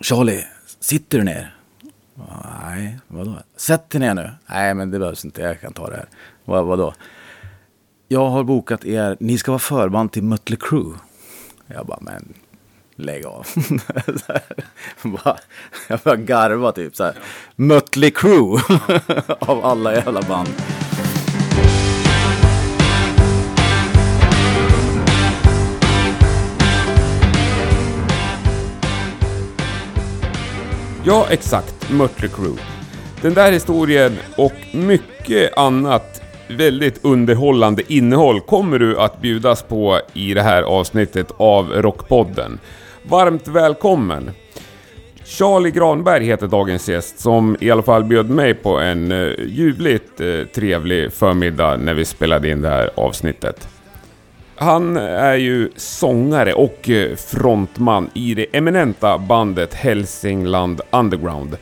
Charlie, sitter du ner? Nej, vadå? Sätt dig ner nu. Nej, men det behövs inte. Jag kan ta det här. Vad, vadå? Jag har bokat er. Ni ska vara förband till Mötley Crüe. Jag bara, men lägg av. Bara, jag bara garva typ så här. Mötley Crüe av alla jävla band. Ja, exakt. Mötley Crüe. Den där historien och mycket annat väldigt underhållande innehåll kommer du att bjudas på i det här avsnittet av Rockpodden. Varmt välkommen! Charlie Granberg heter dagens gäst som i alla fall bjöd mig på en eh, ljuvligt eh, trevlig förmiddag när vi spelade in det här avsnittet. Han är ju sångare och eh, frontman i det eminenta bandet Hälsingland Underground.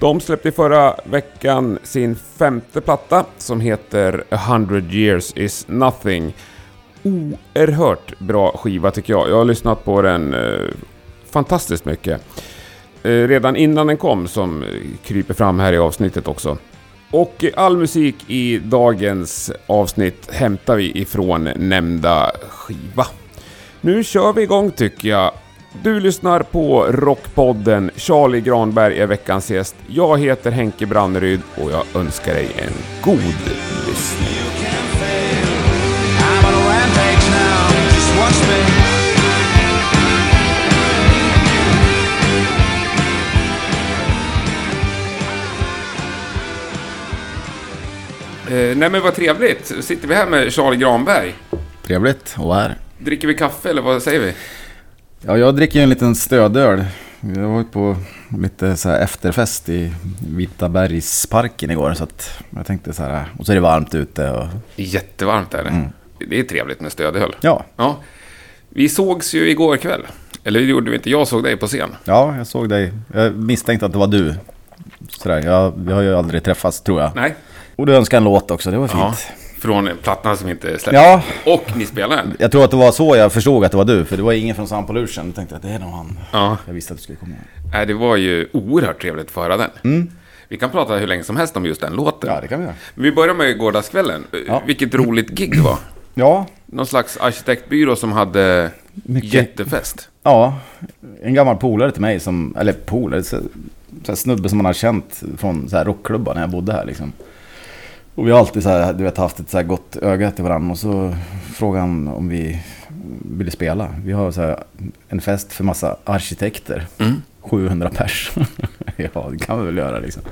De släppte förra veckan sin femte platta som heter A hundred years is nothing. Oerhört bra skiva tycker jag. Jag har lyssnat på den eh, fantastiskt mycket. Eh, redan innan den kom som eh, kryper fram här i avsnittet också. Och all musik i dagens avsnitt hämtar vi ifrån nämnda skiva. Nu kör vi igång tycker jag. Du lyssnar på Rockpodden. Charlie Granberg är veckans gäst. Jag heter Henke Branneryd och jag önskar dig en god lyssning. Eh, nej men vad trevligt. Sitter vi här med Charlie Granberg. Trevligt att vara här. Dricker vi kaffe eller vad säger vi? Ja, jag dricker en liten stödöl. Jag var ju på lite så efterfest i Vitabergsparken igår. Så att jag tänkte så här, och så är det varmt ute och Jättevarmt är det. Mm. Det är trevligt med stödöl. ja. Ja. Vi sågs ju igår kväll. Eller det gjorde vi inte. Jag såg dig på scen. Ja, jag såg dig. Jag misstänkte att det var du. Sådär, jag, vi har ju aldrig träffats tror jag. Nej. Och du önskade en låt också, det var fint. Ja. Från plattan som inte släpptes. Ja, Och ni spelar den. jag tror att det var så jag förstod att det var du. För det var ingen från Sound Pollution. Jag tänkte att det är nog han. Ja. Jag visste att du skulle komma. Nej, det var ju oerhört trevligt att få höra den. Mm. Vi kan prata hur länge som helst om just den låten. Ja, det kan vi göra. Men vi börjar med gårdagskvällen. Ja. Vilket roligt gig det var. Ja, Någon slags arkitektbyrå som hade Mycket- jättefest. ja. En gammal polare till mig som, eller polare, så, så snubbe som man har känt från så här rockklubbar när jag bodde här liksom. Och vi har alltid så här, du vet, haft ett så gott öga till varandra och så frågade han om vi ville spela. Vi har så här en fest för massa arkitekter. Mm. 700 pers. ja, det kan vi väl göra liksom.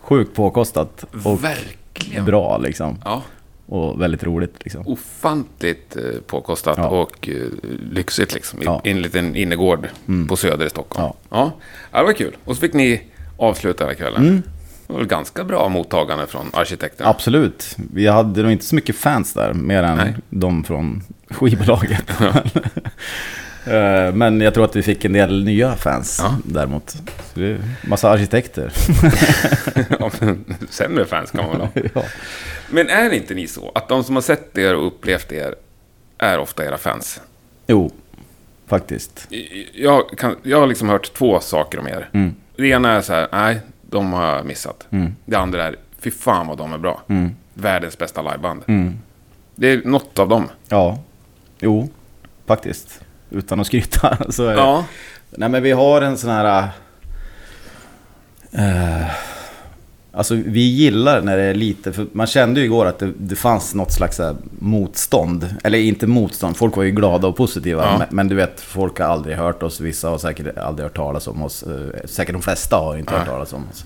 Sjukt påkostat och Verkligen. bra liksom. Ja, Och väldigt roligt liksom. ofantligt eh, påkostat Ja. och eh, lyxigt liksom. I, Ja. En liten innergård på Söder i Stockholm. Ja. Ja. det var kul. Och så fick ni avsluta här kvällen. Mm. Det var ganska bra mottagande från arkitekterna. Absolut. Vi hade nog inte så mycket fans där, mer än Nej. de från skivbolaget. Eh, Men jag tror att vi fick en del nya fans Ja. däremot. Så det är massa arkitekter. Ja, Sämre fans kan man väl ha. ja. Men är inte ni så att de som har sett er och upplevt er är ofta era fans? Jo, faktiskt. Jag, kan, jag har liksom hört två saker om er. Mm. Det ena är så här, nej, de har jag missat. Mm. Det andra är, fy fan vad de är bra. Mm. Världens bästa liveband. Mm. Det är något av dem. Ja, jo, faktiskt. Utan att skryta så är det. Ja. Nej men vi har en sån här... eh, alltså vi gillar när det är lite, för man kände ju igår att det, det fanns något slags här motstånd. Eller inte motstånd, folk var ju glada och positiva. Ja. Men, men du vet, folk har aldrig hört oss, vissa har säkert aldrig hört talas om oss. eh, säkert de flesta har inte hört Ja. talas om oss.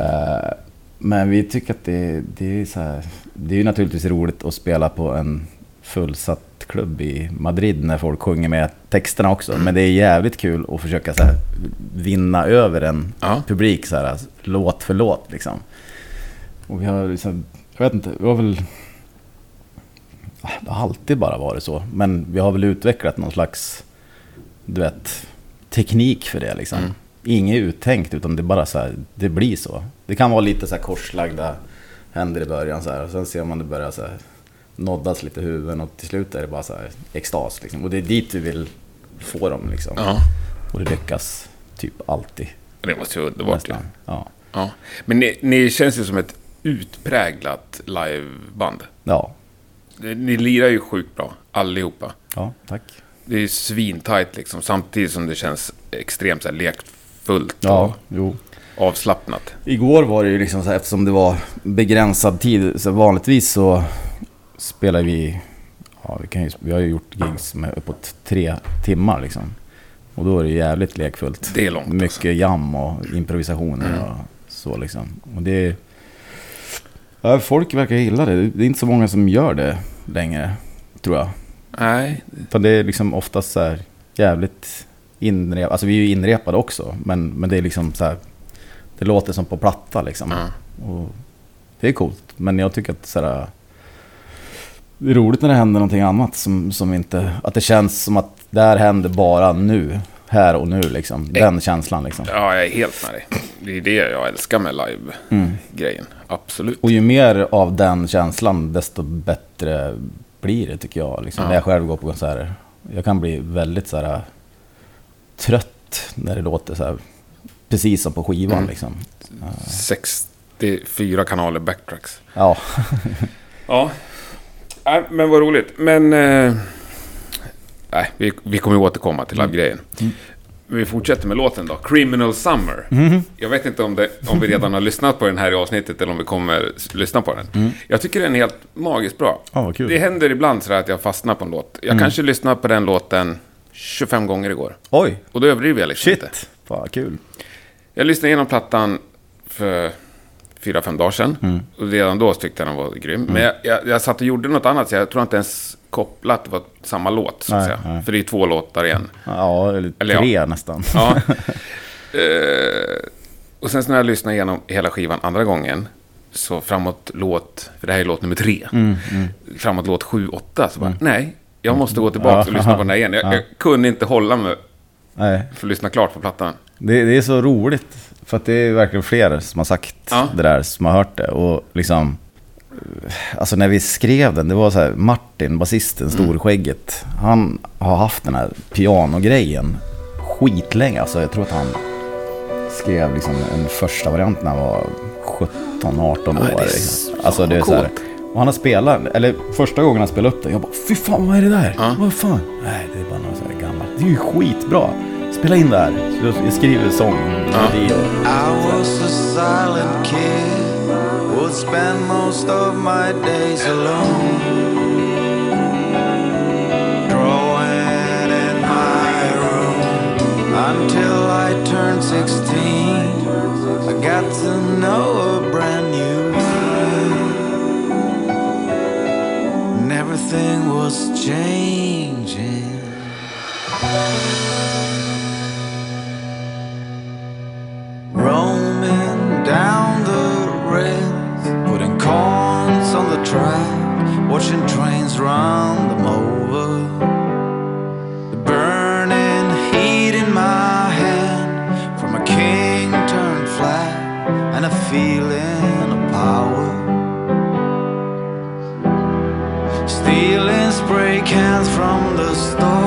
Eh, men vi tycker att det, det är så här, det är ju naturligtvis roligt att spela på en fullsatt klubb i Madrid när folk sjunger med texterna också. Men det är jävligt kul att försöka så här, vinna över en Ja. publik så här, låt för låt liksom. Och vi har liksom, jag vet inte, vi har väl... Det har alltid bara varit så. Men vi har väl utvecklat någon slags, du vet, teknik för det liksom. Mm. Inget uttänkt utan det bara så här, det blir så. Det kan vara lite så här korslagda händer i början så här. Och sen ser man det börja så här noddas lite huvuden och till slut är det bara så här extas liksom. Och det är dit vi vill få dem liksom. Ja. Och det lyckas typ alltid. Det måste ju vara underbart. ju. Ja. Ja. Men ni, ni känns ju som ett utpräglat liveband. Ja. Ni lirar ju sjukt bra, allihopa. ja, tack. Det är ju svintajt liksom, samtidigt som det känns extremt så här, lekfullt Ja, jo. avslappnat. Igår var det ju liksom så här, eftersom det var begränsad tid. Så vanligtvis så spelar vi, ja vi, kan ju, vi har ju gjort gigs med uppåt tre timmar liksom. Och då är det jävligt lekfullt. Det är långt Mycket alltså. jam och improvisationer Mm. och så liksom. Och det ja, folk verkar gilla det. Det är inte så många som gör det längre, tror jag. Nej, Utan det är liksom oftast så här jävligt inrepade. Alltså vi är ju inrepade också. Men, men det är liksom så här. Det låter som på platta liksom. Ja. Och det är coolt. Men jag tycker att så här, det är roligt när det händer någonting annat. Som, som inte, att det känns som att det här händer bara nu. Här och nu liksom. Den känslan liksom. ja, jag är helt med dig. Det är det jag älskar med live-grejen. Absolut. Och ju mer av den känslan desto bättre blir det tycker jag. Liksom, Ja. När jag själv går på konserter. Jag kan bli väldigt så här, trött när det låter så här. Precis som på skivan Mm. liksom. 64 kanaler backtracks. Ja, Ja. Nej, men vad roligt. Men... Eh, nej, vi, vi kommer ju återkomma till live-grejen. Vi fortsätter med låten då. Criminal Summer. Jag vet inte om, det, om vi redan har lyssnat på den här i avsnittet eller om vi kommer lyssna på den. Jag tycker den är helt magiskt bra. Kul. Det händer ibland så att jag fastnar på en låt. Jag kanske lyssnade på den låten 25 gånger igår. oj, Och då överdriver jag liksom inte. shit. Vad kul. Jag lyssnade igenom plattan för fyra, fem dagar sedan. Och redan då tyckte jag den var grym. Men jag, jag, jag satt och gjorde något annat, så jag tror inte ens kopplat att det var samma låt. Så att Nej, säga. nej. För det är två låtar igen. Ja, eller, Eller ja. tre nästan. Ja. eh, och sen när jag lyssnade igenom hela skivan andra gången. Så framåt låt, för det här är låt nummer tre. Mm, Framåt låt sju, åtta. Så bara, nej. Jag måste gå tillbaka och lyssna på den här igen. Jag, jag kunde inte hålla mig Nej, för att lyssna klart på plattan. Det, det är så roligt. För att det är verkligen fler som har sagt Ja. det där, som har hört det. Och liksom... Alltså när vi skrev den, det var så här, Martin, basisten, storskägget. Han har haft den här pianogrejen skitlänge. Alltså jag tror att han skrev liksom en första variant när han var 17-18 år. Ja, liksom. så Alltså det är så här, och han har spelat, eller första gången han spelade upp den, jag bara fy fan vad är det där? Ja. Vad fan? Nej, det är bara något så här gammalt. Det är ju skitbra. Spela in det här. Jag- jag skriver sång, melodi och... I was a silent kid, would spend most of my days alone. Drawing in my room until I turned 16. I got to know a brand new world. And everything was changing. Roaming down the rails, putting corns on the track, watching trains run them over. The burning heat in my hand, from a king turned flat, and a feeling of power. Stealing spray cans from the store.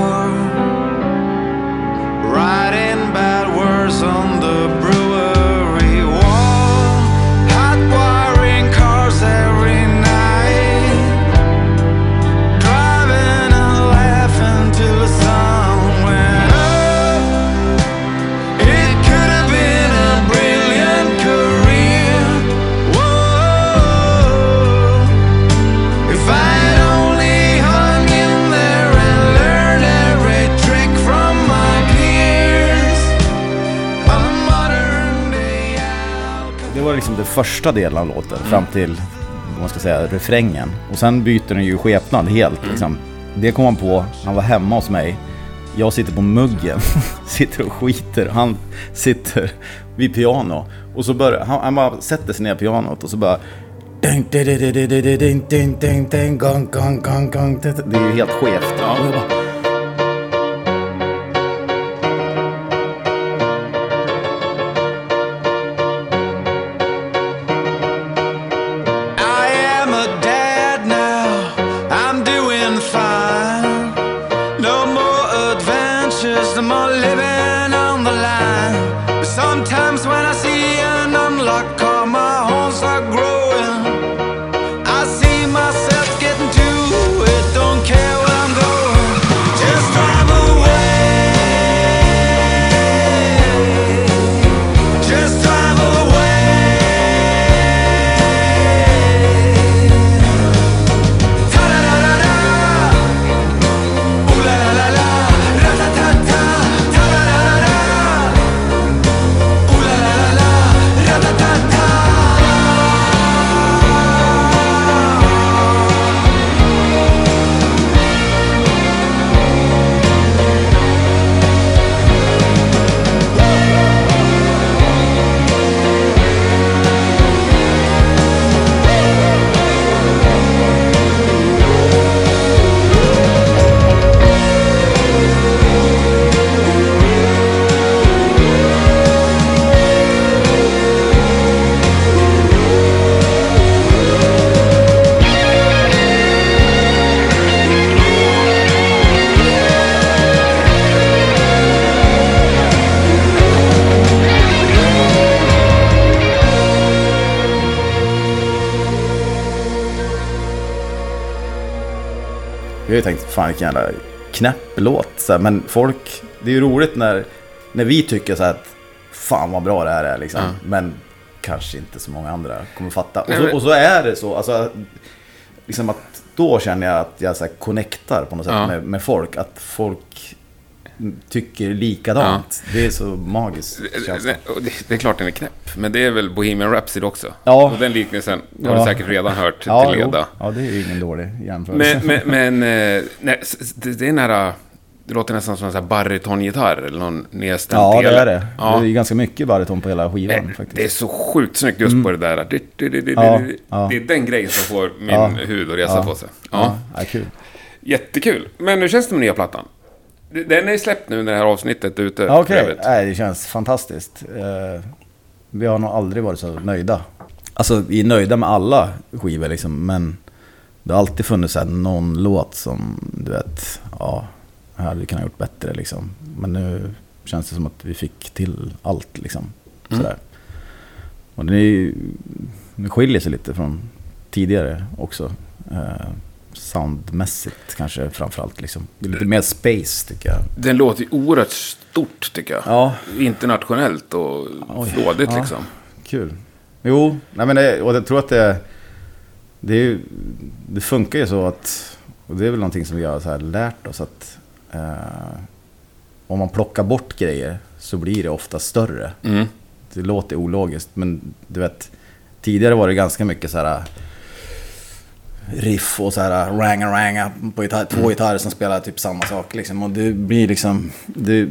första delen av låten fram till, vad man ska säga, refrängen. Och sen byter den ju skepnad helt liksom. Det kom han på, han var hemma hos mig. Jag sitter på muggen, sitter och skiter. Han sitter vid piano. Och så börjar, han, han bara sätter sig ner pianot och så bara det är ju helt skevt. Ja. Ju tänkt, fan vilken jävla knäpp låt. Så här, men folk, det är ju roligt när, när vi tycker så här att fan vad bra det här är liksom. Men kanske inte så många andra kommer fatta. Och så, och så är det så. Alltså, liksom att då känner jag att jag så här connectar på något sätt Ja. med, med folk. Att folk tycker likadant. Det är så magiskt. det. Det, det är klart den är knäpp, men det är väl Bohemian Rhapsody också. Ja. Och den liknelsen har Ja. du säkert redan hört Ja, till jo. leda. ja, det är ju ingen dålig jämförelse. Men, men, men eh, nej, det, det är nära... Det låter nästan som en barytongitarr eller någon nedstämd ja, det är det. Ja. Det är ganska mycket bariton på hela skivan Nej, faktiskt. det är så sjukt snyggt just på det där. Det, det, det, det, Ja, det, ja. det är den grejen som får min Ja. hud att resa på sig. Ja. Ja, kul. Jättekul. Men hur känns det med nya plattan? Den är släppt nu när det här avsnittet är ute. Ja, övrigt. Nej, det känns fantastiskt. Eh, vi har nog aldrig varit så nöjda. Alltså, vi är nöjda med alla skivor liksom, men det har alltid funnits så här, någon låt som, du vet, ja, här hade vi kunnat gjort bättre liksom. Men nu känns det som att vi fick till allt liksom. Sådär. Och det, är, det skiljer sig lite från tidigare också. Soundmässigt kanske framförallt liksom. Det är lite mer space tycker jag. Den låter ju oerhört stort tycker jag. Ja. Internationellt och Oj, flådigt ja. liksom. Kul. Jo, nej men det, och jag tror att det, det, är, ju- det funkar ju så att, och det är väl någonting som vi har så här lärt oss att eh, om man plockar bort grejer så blir det ofta större. Mm. Det låter ologiskt, men du vet, tidigare var det ganska mycket så här riff och så här ranga ranga på gitarr, två gitarrer som spelar typ samma sak liksom. Och det blir liksom, det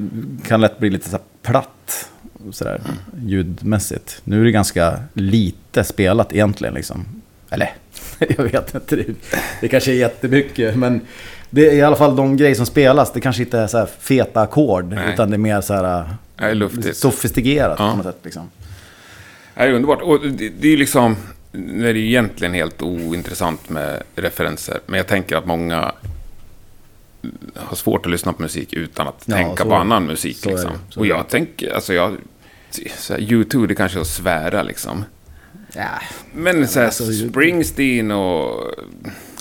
kan lätt bli lite så här platt sådär ljudmässigt. Nu är det ganska lite spelat egentligen liksom. Eller, jag vet inte. Det, det kanske är jättemycket, men det är i alla fall de grejer som spelas. Det kanske inte är så här feta ackord, Nej. utan det är mer så här är luftigt. sofistikerat Ja. på något sätt liksom. Det är underbart. Och det, det är ju liksom... Nu är det ju egentligen helt ointressant med referenser. Men jag tänker att många har svårt att lyssna på musik utan att Ja, tänka på det. annan musik. Det, liksom. så Och är det. jag tänker, alltså jag... Så här, U2, det kanske är att svära liksom. Ja, Men så här, alltså, Springsteen och...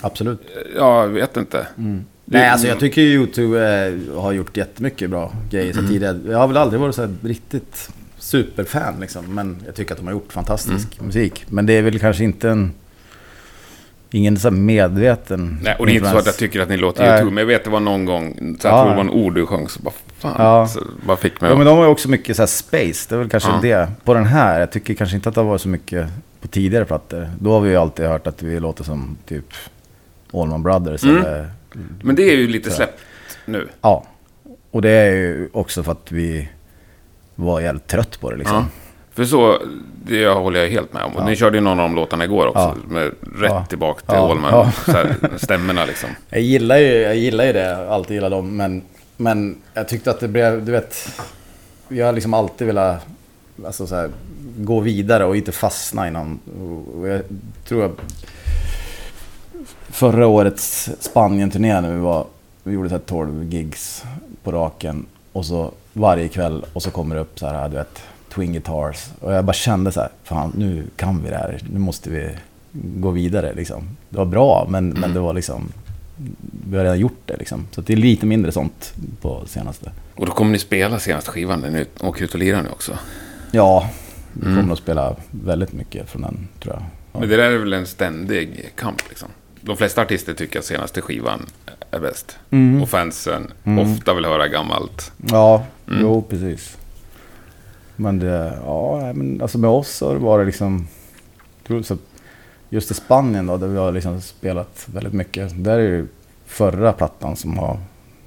absolut. Ja, jag vet inte. Nej, alltså jag tycker YouTube eh, har gjort jättemycket bra grejer Mm. så tidigare. Jag har väl aldrig varit så här riktigt superfan liksom. Men jag tycker att de har gjort fantastisk Mm. musik. Men det är väl kanske inte en... Ingen så medveten Nej, och det är inte så att jag tycker att ni låter Nej. U2, men jag vet det var någon gång, så jag Ja. tror det var en ord du sjöng, så bara fan, Ja. så bara fick mig Ja, men de har ju också mycket så här space. Det är väl kanske Ja. det. På den här, jag tycker kanske inte att det har varit så mycket på tidigare plattor. Då har vi ju alltid hört att vi låter som typ Allman Brothers Mm. eller... Men det är ju lite släppt nu. Ja. Och det är ju också för att vi var jävligt trött på det liksom. Ja. För så, det håller jag helt med om. Ja. ni körde ju någon av de låtarna igår också. Ja. Med rätt Ja. tillbaka till Ja. Allman. Ja. Här, stämmorna liksom. Jag gillar ju, jag gillar ju det, alltid gillar dem, men, men jag tyckte att det blev, du vet, jag har liksom alltid velat alltså så här, gå vidare och inte fastna i någon, och jag tror att förra årets Spanien-turné när vi var, vi gjorde så här 12 gigs på raken och så varje kväll och så kommer det upp så här, du vet, Twin Guitars. Och jag bara kände så här, fan nu kan vi det här. Nu måste vi gå vidare liksom. Det var bra, men, men det var liksom... Vi har redan gjort det liksom. Så det är lite mindre sånt på senaste. Och då kommer ni spela senaste skivan ni åker ut och lirar nu också. Ja, vi kommer att spela väldigt mycket från den tror jag. Ja. Men det där är väl en ständig kamp liksom. De flesta artister tycker att senaste skivan är bäst. Och fansen ofta vill höra gammalt. Ja, jo precis. Men det, ja, men alltså med oss så har det liksom... just i Spanien då, där vi har liksom spelat väldigt mycket. Där är ju förra plattan som har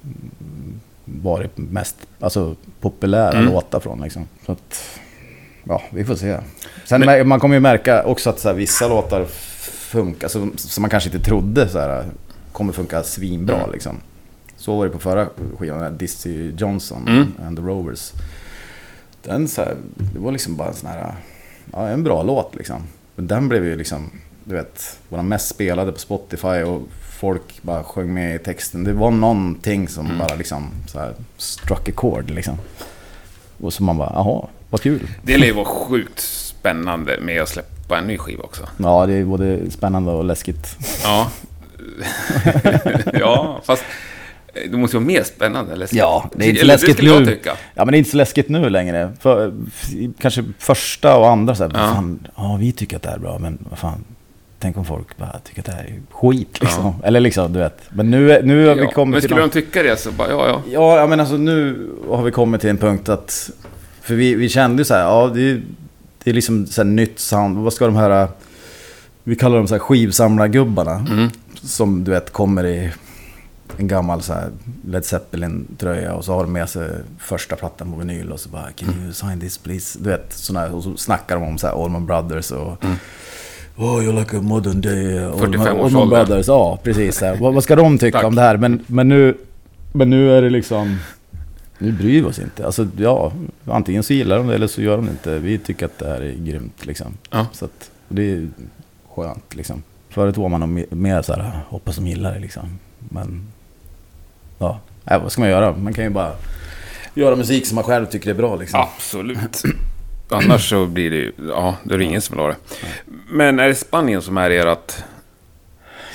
mm, varit mest alltså, populära Mm. låtar från liksom. Så att, ja, vi får se. Sen mär- man kommer ju märka också att så här, vissa låtar funkar, alltså, som man kanske inte trodde så här, kommer funka svinbra Mm. liksom. Så var det på förra skivan, Dizzy Johnson Mm. and the Rovers. Den så här, det var liksom bara en sån här, ja, en bra låt liksom. Men den blev ju liksom, du vet, våra mest spelade på Spotify och folk bara sjöng med i texten. Det var någonting som Mm. bara liksom så här struck a chord liksom. Och så man bara, jaha, vad kul. Det lär ju vara sjukt spännande med att släppa en ny skiva också. Ja, det är både spännande och läskigt. Ja. ja, fast det måste ju vara mer spännande. Eller? Ja, det är inte Eller läskigt jag nu. Ja, men det är inte så läskigt nu längre. För, kanske första och andra så här, Ja. ja. Fan, ja, vi tycker att det här är bra, men vad fan. Tänk om folk bara tycker att det här är skit liksom. Eller liksom, du vet. Men nu, nu har vi Ja, kommit men till... skulle någon- de tycka det så bara, ja, ja. Ja, ja, men alltså nu har vi kommit till en punkt att... För vi, vi kände ju så här, ja det är, det är liksom så här nytt sound. Vad ska de här... Vi kallar dem så här skivsamlargubbarna. Mm. Som du vet kommer i en gammal så här Led Zeppelin-tröja och så har de med sig första plattan på vinyl och så bara Can you sign this please? Du vet, såna här, och så snackar de om så här Allman Brothers och Oh, you're like a modern day 45 Allman. Brothers. Ja, precis. Så här. Vad, vad ska de tycka om det här? Men, men, nu, men nu är det liksom... Nu bryr vi oss inte. Alltså, ja, antingen så gillar de det eller så gör de det inte. Vi tycker att det här är grymt liksom. Ja. Så att, det är skönt liksom. Förut var man nog me- mer så här, hoppas de gillar det liksom. Men, ja, nej, vad ska man göra? Man kan ju bara göra musik som man själv tycker är bra liksom. Absolut. Annars så blir det ju, ja, då är det ingen som vill ha det. Men är det Spanien som är ert,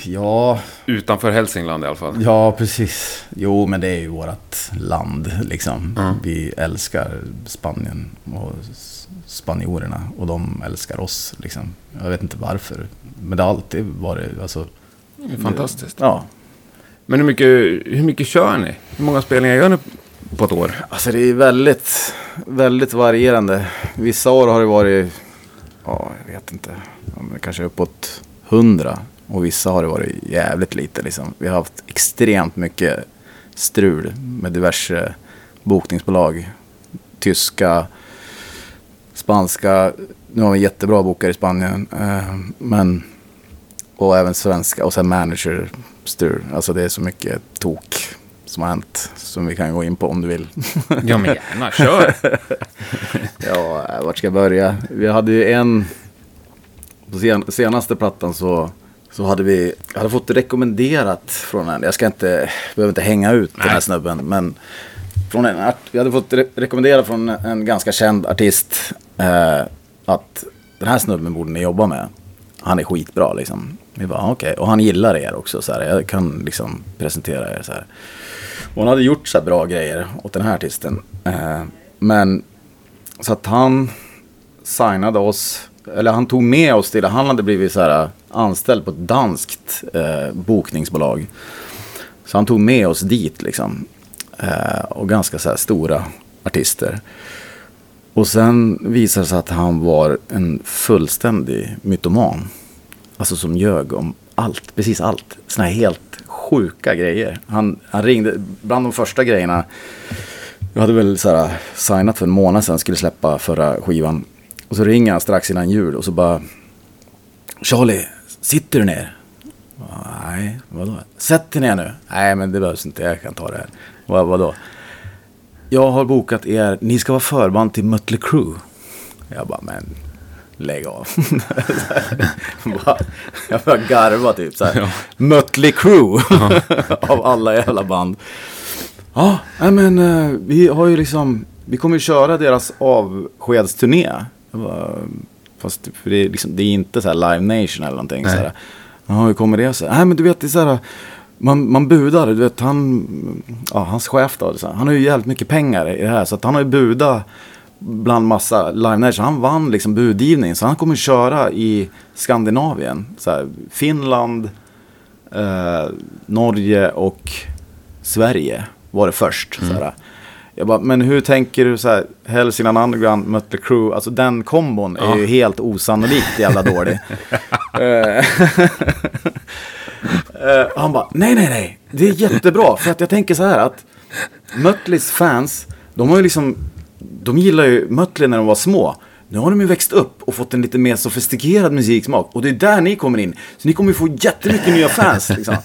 Ja, utanför Hälsingland i alla fall? Ja, precis. Jo, men det är ju vårt land liksom. Mm. Vi älskar Spanien och spanjorerna och de älskar oss liksom. Jag vet inte varför, men det har alltid varit alltså. Det är fantastiskt. Ja, Men hur mycket, hur mycket kör ni? Hur många spelningar gör ni på ett år? alltså det är väldigt, väldigt varierande. Vissa år har det varit, ja, jag vet inte, kanske uppåt hundra. Och vissa har det varit jävligt lite liksom. Vi har haft extremt mycket strul med diverse bokningsbolag. Tyska, spanska, nu har vi jättebra bokare i Spanien. Eh, men, och även svenska och sen managerstrul. Alltså det är så mycket tok som har hänt. Som vi kan gå in på om du vill. Ja, men gärna, kör! Ja, vart ska jag börja? Vi hade ju en... På sen, senaste plattan så, så hade vi... Jag hade fått rekommenderat från en... Jag ska inte... Behöver inte hänga ut den här Nej. snubben, men... Från en, art- vi hade fått re, rekommendera från en ganska känd artist eh, att den här snubben borde ni jobba med. Han är skitbra liksom. Vi bara ah, okej. Och han gillar er också. Så här. Jag kan liksom presentera er så här. Och hon hade gjort så här bra grejer åt den här artisten. Eh, men så att han signade oss, eller han tog med oss till, han hade blivit så här eh, anställd på ett danskt eh, bokningsbolag. Så han tog med oss dit liksom. Eh, och ganska så här stora artister. Och sen visade det sig att han var en fullständig mytoman. Alltså som ljög om allt, precis allt. Såna här helt sjuka grejer. Han, han ringde, bland de första grejerna, jag hade väl så här, signat för en månad sedan, skulle släppa förra skivan. Och så ringer han strax innan jul och så bara Charlie, sitter du ner? Nej, vadå? Sätt dig ner nu. Nej, men det behövs inte, jag kan ta det här. Vad, vadå? Jag har bokat er, ni ska vara förband till Mötley Crüe. Jag bara, men lägg av. Bara- jag började garva typ så här. Mötley Crüe av alla jävla band. Ja, nej, men eh, vi har ju liksom, vi kommer ju köra deras avskedsturné. Bara, Fast för det, är liksom, det är inte så här Live Nation eller någonting. Nej. Så här, Ja, hur kommer det sig? Nej, men du vet, det är så här, man, man budar, du vet, han, ja, hans chef då, så här, han har ju jävligt mycket pengar i det här. Så att han har ju budat bland massa Live Nation. Han vann liksom budgivning. Så han kommer köra i Skandinavien. Så här, Finland, eh, Norge och Sverige var det först. Så här. Jag bara, men hur tänker du så här, Hälsingland Underground, Mötley Crüe, alltså den kombon är ju helt osannolikt jävla dålig. Eh, han bara, nej, nej, nej, det är jättebra, för att jag tänker så här att Mötleys fans, de har ju liksom, de gillar ju Mötley när de var små. Nu har de ju växt upp och fått en lite mer sofistikerad musiksmak. Och det är där ni kommer in. Så ni kommer ju få jättemycket nya fans. Liksom.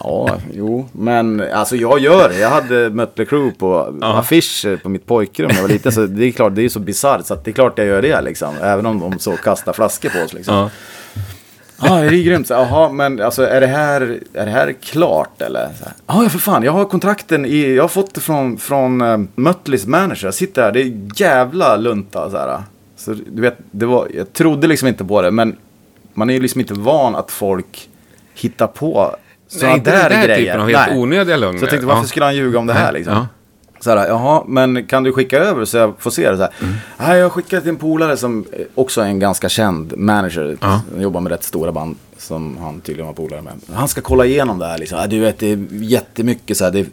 Ja, jo, men alltså jag gör det. Jag hade Mötley Crüe på affischer på mitt pojkrum när jag var liten. Så det är klart, det är så bisarrt. Så att det är klart jag gör det liksom. Även om de så kastar flaskor på oss liksom. Ja. Ja, det är grymt. Jaha, men alltså är det här, är det här klart eller? Ja, för fan. Jag har kontrakten i, jag har fått det från, från uh, Mötleys manager. Jag sitter här, det är jävla lunta så här. Så du vet, det var, jag trodde liksom inte på det, men man är ju liksom inte van att folk hittar på sådana Nej, inte där, där grejer. typen av helt Nej. onödiga lögner. Så jag tänkte, varför Ja. skulle han ljuga om det här liksom? Ja. Så här, jaha, men kan du skicka över så jag får se det? Så här, Mm. Jag har skickat till en polare som också är en ganska känd manager. Ja. Jobbar med rätt stora band som han tydligen var polare med. Han ska kolla igenom det här liksom. Du vet, det är jättemycket så här. Det är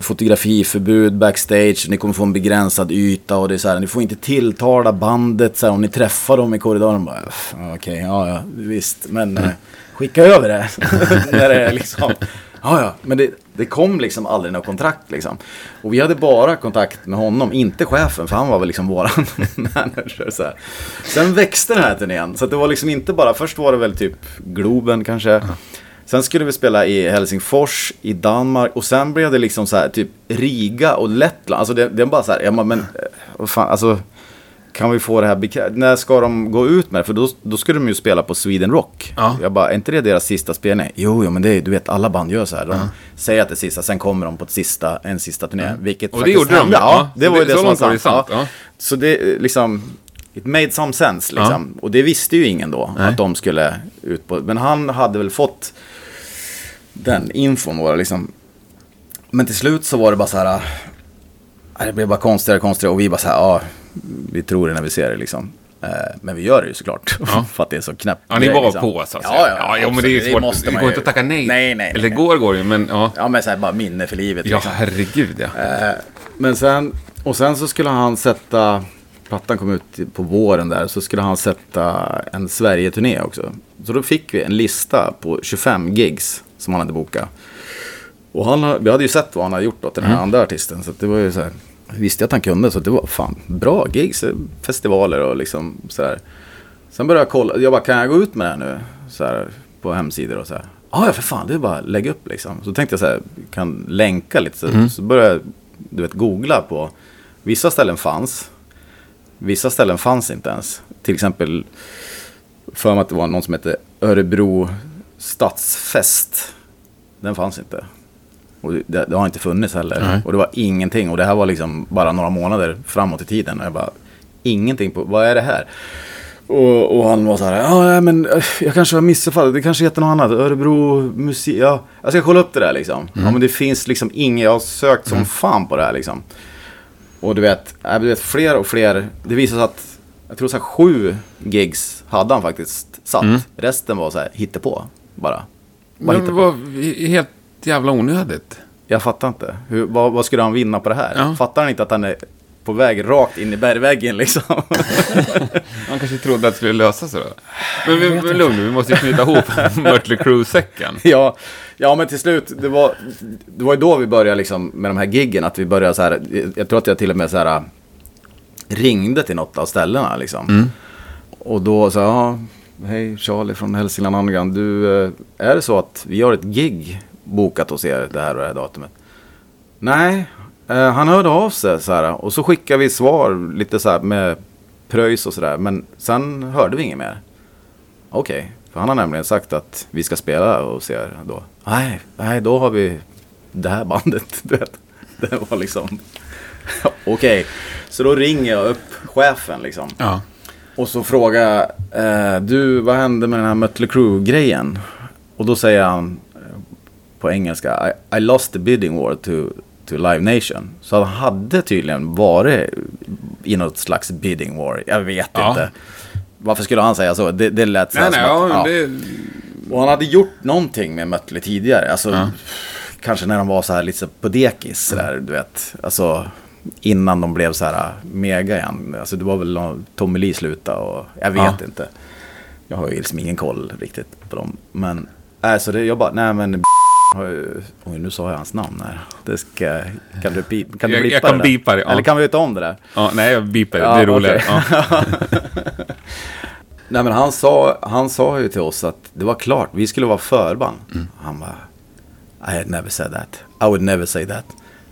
fotografiförbud backstage. Ni kommer få en begränsad yta och det är så här. Ni får inte tilltala bandet så här, om ni träffar dem i korridoren. Bara, "Pff, Okej, ja, ja, visst. Men Mm. eh, skicka över det. När det är liksom. Ja, ja, men det, det kom liksom aldrig något kontrakt liksom. Och vi hade bara kontakt med honom, inte chefen, för han var väl liksom våran manager. Så här. Sen växte den här turnén, så det var liksom inte bara, först var det väl typ Globen kanske. Sen skulle vi spela i Helsingfors, i Danmark och sen blev det liksom så här typ Riga och Lettland. Alltså det, det är bara så här, ja men, men eh, vad fan, alltså kan vi få det här bekräftat? När ska de gå ut med det? För då, då skulle de ju spela på Sweden Rock. Ja. Jag bara, är inte det deras sista spelning? Jo, jo, men det är, du vet, alla band gör så här. De säger att det är sista, sen kommer de på ett sista, en sista turné. Vilket Och det gjorde de, hände. ja. Ja, det var ju det- det som var sant. sant, ja. Så det liksom, it made some sense liksom. Och det visste ju ingen då, Nej. att de skulle ut på. Men han hade väl fått den infon det liksom. Men till slut så var det bara så här. Det blev bara konstigare och konstigare och vi bara så här, ja, vi tror det när vi ser det liksom. Eh, Men vi gör det ju såklart. Ja. För att det är så knäppt. Ja, ni var liksom. på så att säga. Ja, ja, ja, ja men det är svårt. måste Det man går inte att tacka nej. Nej, nej. Eller nej. det går, går ju, men ja. Ja, men så här bara minne för livet. Ja, liksom. herregud ja. Eh, Men sen, och sen så skulle han sätta, plattan kom ut på våren där, så skulle han sätta en Sverige-turné också. Så då fick vi en lista på 25 gigs som han hade bokat. Och han, vi hade ju sett vad han hade gjort till den här Mm. andra artisten. Så det var ju så här, visste jag att han kunde, så det var fan bra gigs, festivaler och liksom så här. Sen började jag kolla, jag bara kan jag gå ut med det här nu? Så här, på hemsidor och så här. "Ja, Ja, för fan, det är bara att lägga upp liksom. Så tänkte jag så här, kan länka lite. Så, så började jag, du vet, googla på. Vissa ställen fanns. Vissa ställen fanns inte ens. Till exempel, för mig att det var någon som hette Örebro Stadsfest. Den fanns inte. Och det, det har inte funnits heller. Nej. Och det var ingenting. Och det här var liksom bara några månader framåt i tiden. Och jag bara, ingenting på, vad är det här? Och, och han var så här, ja men eh, jag kanske har missuppfattat, det kanske heter något annat, Örebro musik, ja, jag ska kolla upp det där liksom. Ja men det finns liksom inget, jag har sökt som fan på det här liksom. Och du vet, äh, du vet, fler och fler, det visar sig att, jag tror så här sju gigs hade han faktiskt satt. Resten var så här hittepå, bara. bara Men hittepå. var helt jävla onödigt. Jag fattar inte. Hur, vad, vad skulle han vinna på det här? Ja. Fattar han inte att han är på väg rakt in i bergväggen liksom? Han kanske trodde att det skulle lösa sig då. Men, vi, men lugn vi måste ju knyta ihop Mötley Crüe-säcken. ja, ja, men till slut, det var, det var ju då vi började liksom med de här giggen, att vi började så här, jag tror att jag till och med så här ringde till något av ställena liksom. Och då sa jag, ja, hej Charlie från Hälsingland Underground, du, eh, är det så att vi har ett gig bokat hos er det här och det här datumet? Nej, eh, han hörde av sig så här, och så skickade vi svar lite så här med pröjs och sådär, men sen hörde vi inget mer. Okej, för han har nämligen sagt att vi ska spela och se då. Nej, nej, då har vi det här bandet, du vet. Det var liksom, Okej, så då ringer jag upp chefen liksom. Ja. Och så frågar jag, eh, du vad hände med den här Mötley Crüe-grejen? Och då säger han på engelska, I, I lost the bidding war to, to Live Nation. Så han hade tydligen varit i något slags bidding war, jag vet Ja. inte. Varför skulle han säga så? Det, det lät så Nej, nej, som ja, att, det... Och han hade gjort någonting med Mötley tidigare. Alltså, Ja. kanske när de var så här lite på dekis, så där, du vet. Alltså, innan de blev så här mega igen. Alltså, det var väl Tommy Lee sluta och jag vet Ja. inte. Jag har ju liksom ingen koll riktigt på dem. Men, så det, jag bara, nej men oj, nu sa jag hans namn här. Det ska, kan du, pi- kan du Jag- jag blippa kan det bipa det, ja. Eller kan vi ta om det där? Ja, nej, jag beepar det. Ja, det är roligare. okej. Ja. Nej men han sa, han sa ju till oss att det var klart, vi skulle vara förband. Han bara, I had never said that. I would never say that.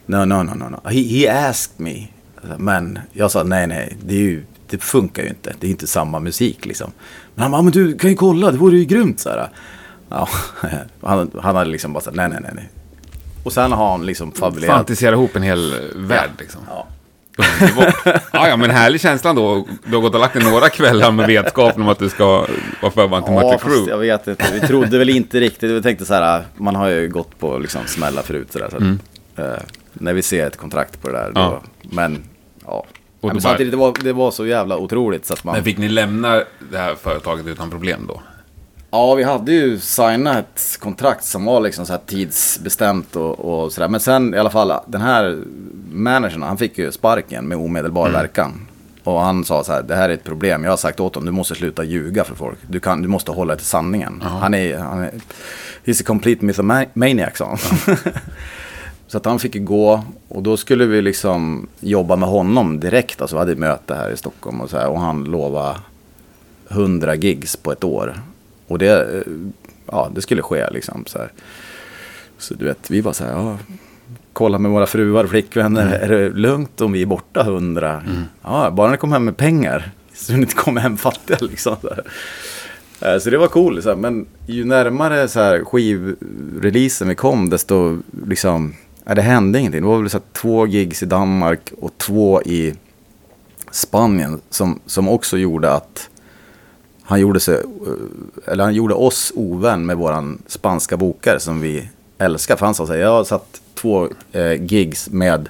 No, no, no, no, no. He, he asked me. Men jag sa nej, nej, det, är ju, det funkar ju inte. Det är inte samma musik liksom. Men han bara, men du kan ju kolla, det vore ju grymt så här. Ja, han, han hade liksom bara sagt nej, nej, nej, nej. Och sen har han liksom fabulerat. Fantisera ihop en hel värld liksom. Ja. Ja, ja, men härlig känsla då. Du har gått och lagt dig några kvällar med vetskapen om att du ska vara förband till Mötley Ja, fast Crüe. jag vet inte. Vi trodde väl inte riktigt. Vi tänkte så här, man har ju gått på liksom smälla förut. Så där, så att, eh, när vi ser ett kontrakt på det där. Då, Mm. Ja. Men, ja. då men bara- samtidigt, det var, det var så jävla otroligt. Så att man, Men fick ni lämna det här företaget utan problem då? Ja, vi hade ju signat ett kontrakt som var liksom så tidsbestämt och, och sådär. Men sen i alla fall, den här managern, han fick ju sparken med omedelbar Mm. verkan. Och han sa så här, det här är ett problem. Jag har sagt åt honom, du måste sluta ljuga för folk. Du, kan, du måste hålla till sanningen. Han är, han är, he's a complete mythomaniac, sa han. så att han fick ju gå och då skulle vi liksom jobba med honom direkt. Alltså vi hade ett möte här i Stockholm och så här. Och han lovade 100 gigs på ett år. Och det, eh, ja, det skulle ske liksom. Så, här. så du vet, vi bara så här, ja, kolla med våra fruar och flickvänner, är det lugnt om vi är borta 100? Ja, bara ni kommer hem med pengar. Så ni inte kommer hem fattiga liksom. Så, här. Eh, så det var coolt, så här. men ju närmare så här, skivreleasen vi kom, desto liksom, ja, det hände ingenting. Det var väl så här, två gigs i Danmark och två i Spanien som, som också gjorde att han gjorde, sig, eh, eller han gjorde oss ovän med våran spanska bokare som vi älskar. För han sa så här, jag har satt två eh, gigs med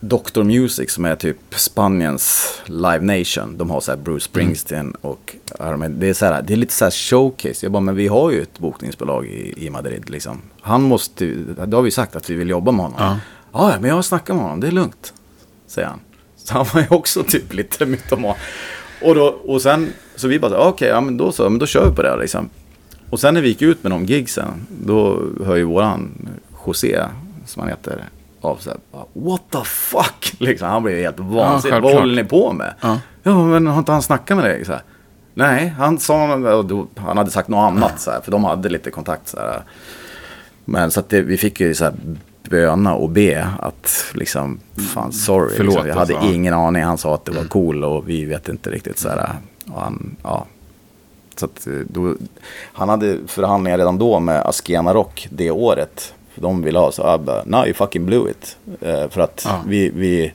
Doctor Music som är typ Spaniens Live Nation. De har så här Bruce Springsteen och det är, så här, det är lite så här showcase. Jag bara, men vi har ju ett bokningsbolag i, i Madrid liksom. Han måste, då har vi sagt att vi vill jobba med honom. Ja. Ja, ja, men jag har snackat med honom, det är lugnt. Säger han. Så han var ju också typ lite mytoman. Och, då, och sen, så vi bara, okej, ja men då så, men då kör vi på det liksom. Och sen när vi gick ut med de gigsen, då hör ju våran José, som han heter, av så här, what the fuck? Liksom, han blev helt vansinnig. Vad självklart. håller ni på med? Ja. Ja, men har inte han snackat med dig? Så här, Nej, han sa, han hade sagt något annat så här, för de hade lite kontakt så här. Men så att det, vi fick ju så här böna och be att liksom, fan sorry. Förlåt, liksom, jag hade alltså, ja. ingen aning. Han sa att det var cool och vi vet inte riktigt så här. Och han, ja. Så eh, då, han hade förhandlingar redan då med Askena Rock det året. De ville ha så, jag bara, no you fucking blew it. Eh, för att Ja. vi, vi,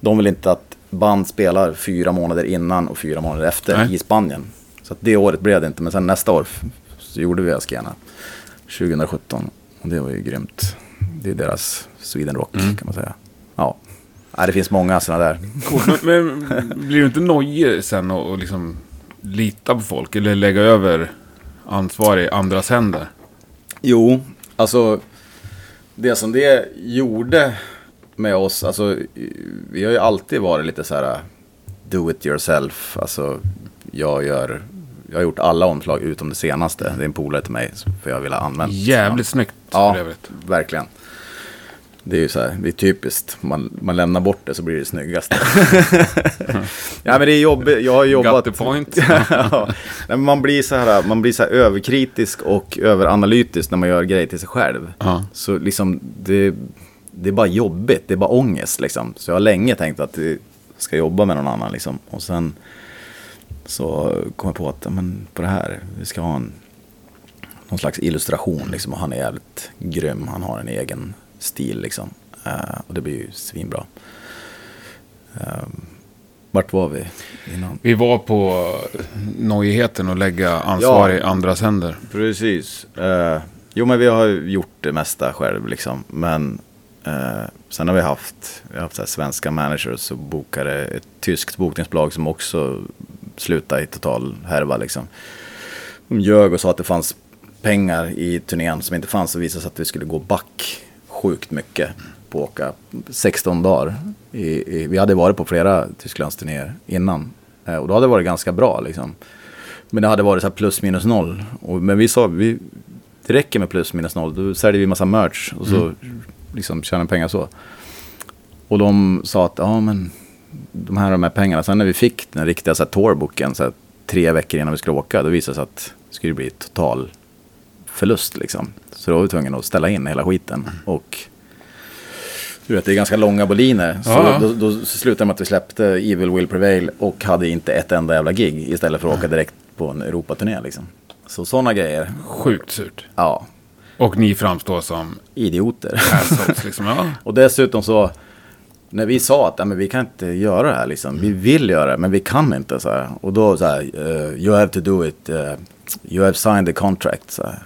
de vill inte att band spelar fyra månader innan och fyra månader efter Nej. i Spanien. Så det året blev det inte, men sen nästa år så gjorde vi Askena. 2017. Och det var ju grymt. Det är deras Sweden Rock Mm. kan man säga. Ja. Det finns många sådana där. Coolt. Men, men blir du inte nojig sen och, och liksom lita på folk? Eller lägga över ansvar i andras händer? Jo, alltså det som det gjorde med oss, alltså vi har ju alltid varit lite så här do it yourself. Alltså jag gör, jag har gjort alla omslag utom det senaste. Det är en polare till mig, för jag ville använda. Jävligt snyggt Ja, för övrigt. verkligen. Det är ju så här, det är typiskt. Man, man lämnar bort det så blir det snyggast. ja, men det är jobbigt. Jag har jobbat... Got the point. ja. Men man blir så här, man blir så här överkritisk och överanalytisk när man gör grejer till sig själv. Ja. Så liksom, det, det är bara jobbigt. Det är bara ångest liksom. Så jag har länge tänkt att jag ska jobba med någon annan liksom. Och sen så kom jag på att, men på det här, vi ska ha en någon slags illustration liksom. Och han är jävligt grym. Han har en egen stil liksom. Eh, och det blir ju svinbra. Um, vart var vi innan? Vi var på nojigheten att lägga ansvar i andras händer. Precis. Eh, jo, men vi har gjort det mesta själv liksom. Men eh, sen har vi haft, vi har haft så svenska managers och bokare. Ett tyskt bokningsbolag som också slutade i total härva liksom. De ljög och sa att det fanns pengar i turnén som inte fanns och visade sig att vi skulle gå back sjukt mycket på att åka 16 dagar. I, i, vi hade varit på flera Tysklandsturnéer innan eh, och då hade det varit ganska bra liksom. Men det hade varit så plus minus noll. Och, men vi sa, vi, det räcker med plus minus noll. Då säljer vi massa merch och så liksom tjänar pengar så. Och de sa att, ja men de här de här pengarna. Sen när vi fick den riktiga så här, tourbooken, så här, tre veckor innan vi skulle åka, då visade det sig att det skulle bli total förlust liksom. Så då var vi tvungna att ställa in hela skiten. Och du vet, det är ganska långa boliner. Så Ja. då, då slutade med att vi släppte Evil Will Prevail och hade inte ett enda jävla gig istället för att åka direkt på en Europaturné liksom. Så sådana grejer, Sjukt surt. ja, Och ni framstår som idioter. assholes liksom. Ja. Och dessutom så, när vi sa att men vi kan inte göra det här liksom. Vi vill göra det, men vi kan inte. Så här. Och då så här, eh, you have to do it, eh, you have signed the contract. Så här.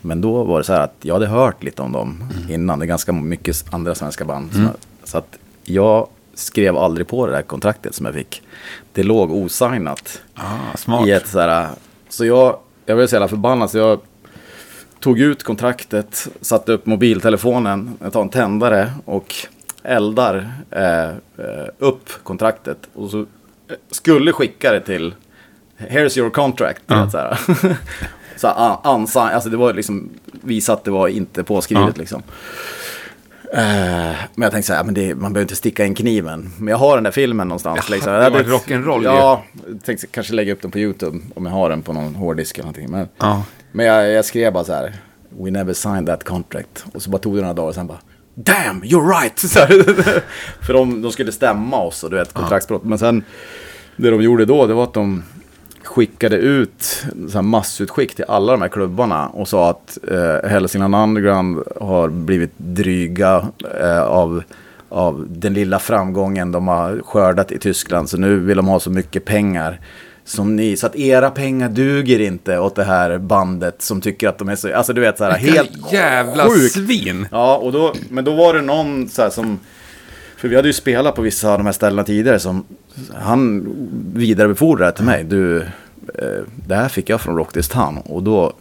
Men då var det så här att jag hade hört lite om dem innan. Det är ganska mycket andra svenska band. Så, så att jag skrev aldrig på det där kontraktet som jag fick. Det låg osignat. Ah, smart. I ett så, här, så jag, jag blev så jävla förbannad så jag tog ut kontraktet, satte upp mobiltelefonen, jag tar en tändare och eldar eh, eh, upp kontraktet. Och så eh, skulle skicka det till Here's your contract. vet, Så. så här, unsigned, alltså det var liksom, visa att det var inte påskrivet Ja. liksom. Eh, men jag tänkte så här, men det, man behöver inte sticka in kniven. Men jag har den där filmen någonstans. Ja, liksom. det var rock'n'roll. Ja, jag tänkte kanske lägga upp den på YouTube om jag har den på någon hårddisk eller någonting. Men, Ja. men jag, jag skrev bara så här, We never signed that contract. Och så bara tog det några dagar och sen bara, Damn, you're right! För de, de skulle stämma oss och du vet, kontraktsbrott. Men sen, det de gjorde då, det var att de skickade ut så massutskick till alla de här klubbarna och sa att eh, Hälsingland Underground har blivit dryga eh, av, av den lilla framgången de har skördat i Tyskland. Så nu vill de ha så mycket pengar som ni, så att era pengar duger inte åt det här bandet som tycker att de är så, alltså du vet så här helt Jävla sjukt. svin. Ja, och då, men då var det någon så här som... För vi hade ju spelat på vissa av de här ställena tidigare som... Han vidarebefordrade till mig. Du, eh, det här fick jag från Rock This Town. Och då...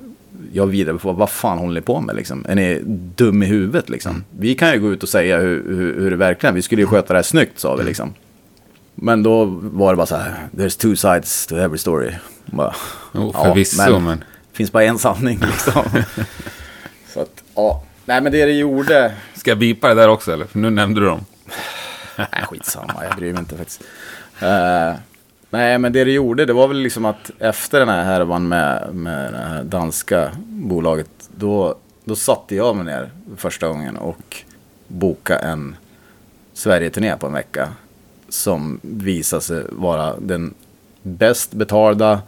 Jag vidarebefordrade, vad fan håller ni på med liksom? Är ni dum i huvudet liksom? Vi kan ju gå ut och säga hur, hur, hur det verkligen är. Vi skulle ju sköta det här snyggt sa vi liksom. Men då var det bara så här, there's two sides to every story. Bara, Jo, ja, förvisso, men... finns bara en sanning liksom. så att, ja. Nej men det det gjorde, Ska jag bipa det där också eller? För nu nämnde du dem. Nej, skitsamma, jag bryr mig inte faktiskt. Eh, nej, men det det gjorde, det var väl liksom att efter den här härvan med, med det här danska bolaget, då, då satte jag mig ner första gången och bokade en Sverige-turné på en vecka. Som visade sig vara den bäst betalda,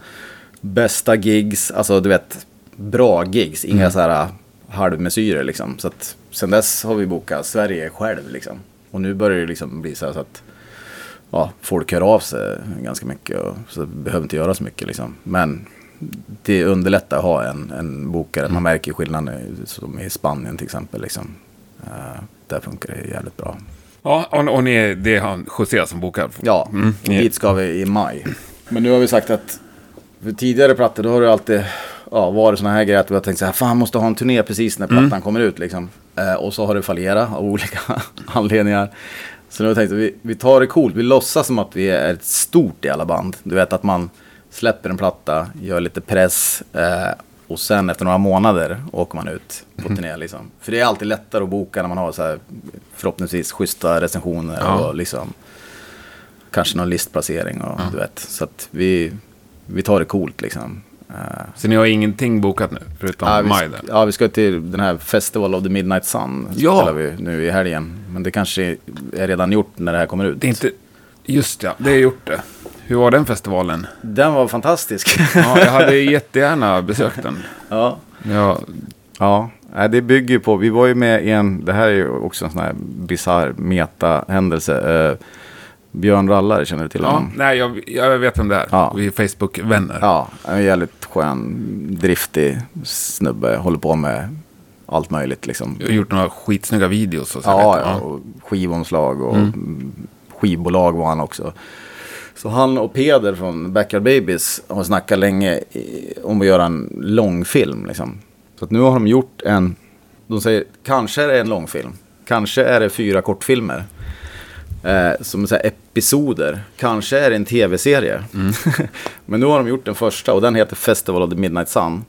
bästa gigs, alltså du vet, bra gigs, inga så här halvmesyrer liksom. Så att sen dess har vi bokat Sverige själv liksom. Och nu börjar det liksom bli så så att ja, folk hör av sig ganska mycket och så behöver inte göra så mycket liksom. Men det underlättar att ha en, en bokare. Man märker skillnaden som i Spanien till exempel liksom. Eh, där funkar det jävligt bra. Ja, och, och ni, det är han José som bokar. Ja, Mm. dit ska vi i maj. Men nu har vi sagt att för tidigare plattor då har det alltid ja, varit sådana här grejer att vi har tänkt så här, fan måste ha en turné precis när plattan Mm. kommer ut liksom. Eh, och så har det fallerat av olika anledningar. Så nu har vi vi, tar det coolt, vi låtsas som att vi är ett stort i alla band. Du vet att man släpper en platta, gör lite press eh, och sen efter några månader åker man ut på Mm. turné liksom. För det är alltid lättare att boka när man har så här förhoppningsvis schyssta recensioner Ja. och liksom kanske någon listplacering och du vet. Så att vi, vi tar det coolt liksom. Eh, Så ni har ingenting bokat nu, förutom ja, maj där? ja, vi ska till den här Festival of the Midnight Sun. Ja. Spelar vi nu i helgen. Men det kanske är redan gjort när det här kommer ut. Det är inte... Just ja, det är gjort det. Hur var den festivalen? Den var fantastisk. Ja, jag hade jättegärna besökt den. ja. Ja, Ja, Nej, det bygger ju på, vi var ju med i en, det här är ju också en sån här bisarr meta-händelse. Eh, Björn Rallare, känner du till Ja, honom? nej, jag, jag vet vem det är. Ja. Vi är Facebook-vänner. Ja, en jävligt skön, driftig snubbe. Håller på med allt möjligt liksom. Jag har gjort några skitsnygga videos och så. Ja, ja, och skivomslag och skivbolag var han också. Så han och Peder från Backyard Babies har snackat länge om att göra en långfilm. Liksom. Så nu har de gjort en, de säger kanske är det en långfilm, kanske är det fyra kortfilmer. Eh, som så här episoder, kanske är det en tv-serie. Men nu har de gjort den första och den heter Festival of the Midnight Sun.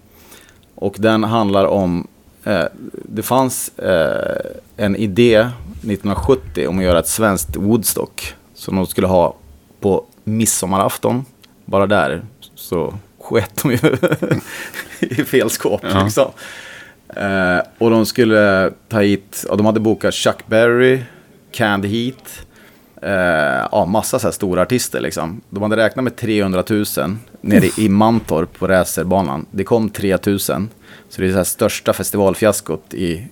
Och den handlar om, eh, det fanns eh, en idé 1970 om att göra ett svenskt Woodstock. Som de skulle ha på midsommarafton. Bara där så sket de ju i fel skåp. Ja. Liksom. Eh, och de skulle ta hit, ja, de hade bokat Chuck Berry, Canned Heat. Eh, ja, massa så här stora artister liksom. De hade räknat med 300 000 nere i Mantorp på racerbanan. Det kom 3 000. Så det är det här största festivalfiaskot i,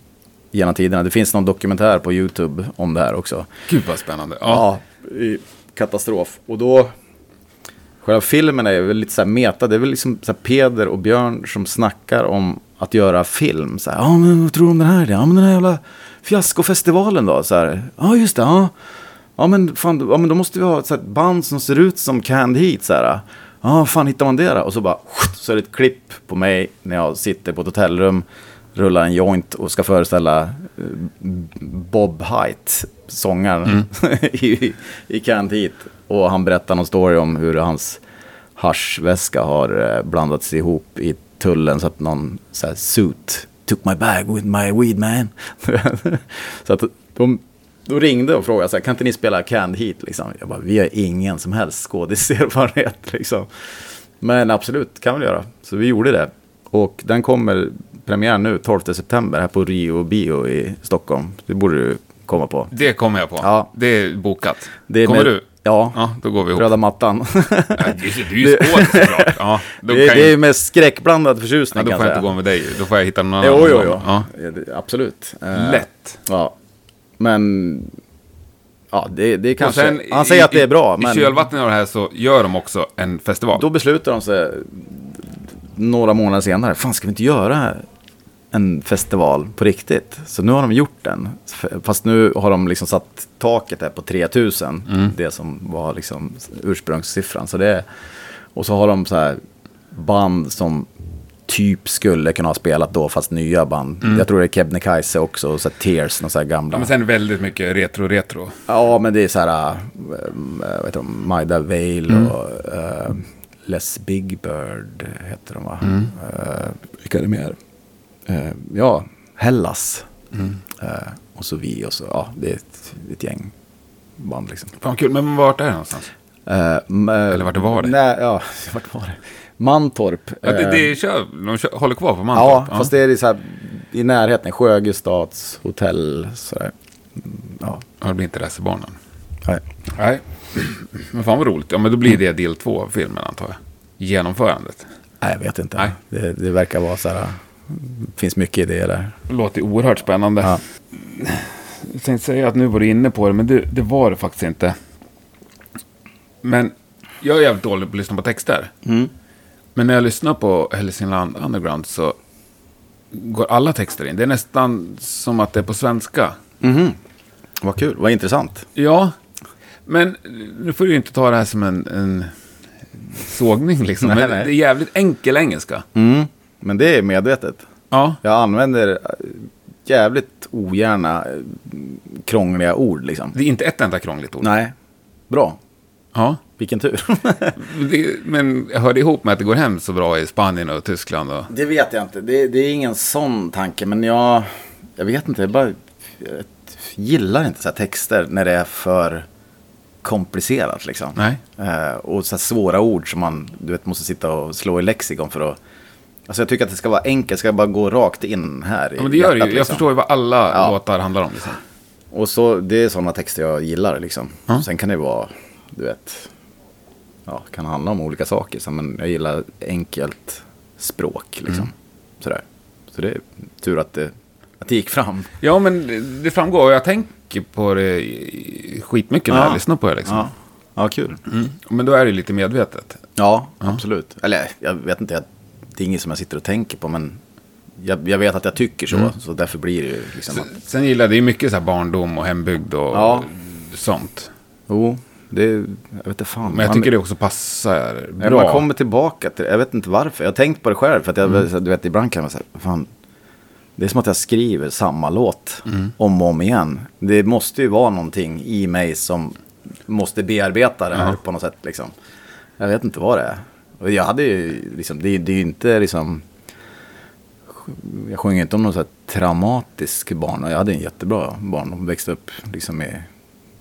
genom tiderna. Det finns någon dokumentär på YouTube om det här också. Gud vad spännande. Ja. Ja, katastrof. Och då, själva filmen är väl lite så här meta. Det är väl liksom så Peder och Björn som snackar om att göra film. Så här, ja men vad tror du om den här? Ja men den här jävla fiaskofestivalen då? Så här, ja just det, ja. Ja men fan, ja, men då måste vi ha ett band som ser ut som Canned Heat. Så här. Ja, fan hittar man det då? Och så bara, så är det ett klipp på mig när jag sitter på ett hotellrum, rullar en joint och ska föreställa eh, Bob Height, sångaren i, i Canned Heat. Och han berättar någon story om hur hans haschväska har eh, blandats ihop i tullen så att någon så här, suit took my bag with my weed man. så att de, de ringde och frågade så här, kan inte ni spela Canned Heat? Liksom. Jag bara, vi har ingen som helst skådiserfarenhet. Liksom. Men absolut, kan vi göra. Så vi gjorde det. Och den kommer premiär nu 12 september här på Rio Bio i Stockholm. Det borde du komma på. Det kommer jag på. Ja. Det är bokat. Det är kommer med- du? Ja, Ja, då går vi ihop. röda mattan. Ja, Du är ju skådis såklart. Ja, då det, det är ju med skräckblandad ja, förtjusning då kan får jag inte gå med dig. Då får jag hitta någon annan. Jo, jo, jo. Ja. Ja, det- Absolut. Eh, Lätt. Ja. Men, ja, det, det kanske... sen han säger i- att det är bra, I men kölvattnet av det här så gör de också en festival. då beslutar de sig några månader senare. Fan, ska vi inte göra en festival på riktigt? Så nu har de gjort den. Fast nu har de liksom satt taket där på 3000. Mm. Det som var liksom ursprungssiffran. Så det och så har de så här band som typ skulle kunna ha spelat då, fast nya band. Jag tror det är Kebnekaise också, och så här Tears, några så här gamla. Mm. Men sen väldigt mycket retro-retro. Ja, men det är så här, äh, heter de, Maida Vale Mm. och äh, Les Big Bird heter de va? Mm. Äh, vilka är det mer? Äh, ja, Hellas. Mm. Äh, och så vi och så, ja, det är ett, ett gäng band liksom. Fan kul, men vart är det någonstans? Eller Eller vart det var det? Nej, ja, vart var det? Mantorp. Ja, det, det kör, de kör, håller kvar på Mantorp. ja, fast det är så här i närheten, Sjögestads hotell. Så där. Ja, Ja, det blir inte racerbanan. nej. Nej. Men fan vad roligt. Ja, men då blir det del två av filmen antar jag. Genomförandet. Nej, jag vet inte. Nej. Det, det verkar vara så här. Det finns mycket idéer där. Det låter oerhört spännande. Ja. Jag tänkte säga att nu var du inne på det, men det, det var det faktiskt inte. Men jag är jävligt dålig på att lyssna på texter. Mm. Men när jag lyssnar på Hälsingland Underground så går alla texter in. Det är nästan som att det är på svenska. Mhm. Vad kul, vad intressant. Ja, men nu får du ju inte ta det här som en, en sågning liksom. Nej, nej. det är jävligt enkel engelska. Mm. Men det är medvetet. Ja, Jag använder äh, jävligt ogärna äh, krångliga ord liksom. det är inte ett enda krångligt ord. Nej, bra. Ja. Vilken tur. Det, men jag hörde ihop med att det går hem så bra i Spanien och Tyskland. Och, det vet jag inte. Det, det är ingen sån tanke. Men jag, jag vet inte. Jag, bara, jag gillar inte så här texter när det är för komplicerat liksom. nej. Eh, och så här svåra ord som man du vet, måste sitta och slå i lexikon för att... Alltså jag tycker att det ska vara enkelt, det ska bara gå rakt in här i Ja, men det gör det hjärtat, ju. Jag liksom. förstår ju vad alla Ja. låtar handlar om. Liksom. Och så, det är sådana texter jag gillar liksom. Ja. Sen kan det vara, du vet, ja, kan handla om olika saker. Så, men jag gillar enkelt språk liksom. Mm. Sådär. Så det är tur att det Att det gick fram. Ja, men det- framgår. Och jag tänker på det skitmycket när Ja. jag lyssnar på det. Liksom. Ja, ja kul. Mm. Men då är det lite medvetet. Ja, absolut. Eller jag vet inte, det är inget som jag sitter och tänker på, men jag, jag vet att jag tycker så. Så därför blir det ju liksom att, Sen gillar jag, mycket så här barndom och hembygd och Ja. sånt. jo, det, jag vet inte fan. Men jag Man- tycker det också passar bra. Man kommer tillbaka till det. Jag vet inte varför. Jag har tänkt på det själv. För att jag, du vet, ibland kan man säga, fan. Det är som att jag skriver samma låt om och om igen. Det måste ju vara någonting i mig som måste bearbeta det här på något sätt. Liksom. Jag vet inte vad det är. Och jag hade ju, liksom, det, det är ju inte liksom... Jag sjunger inte om någon så här traumatisk barn. Jag hade en jättebra barn. De växte upp liksom i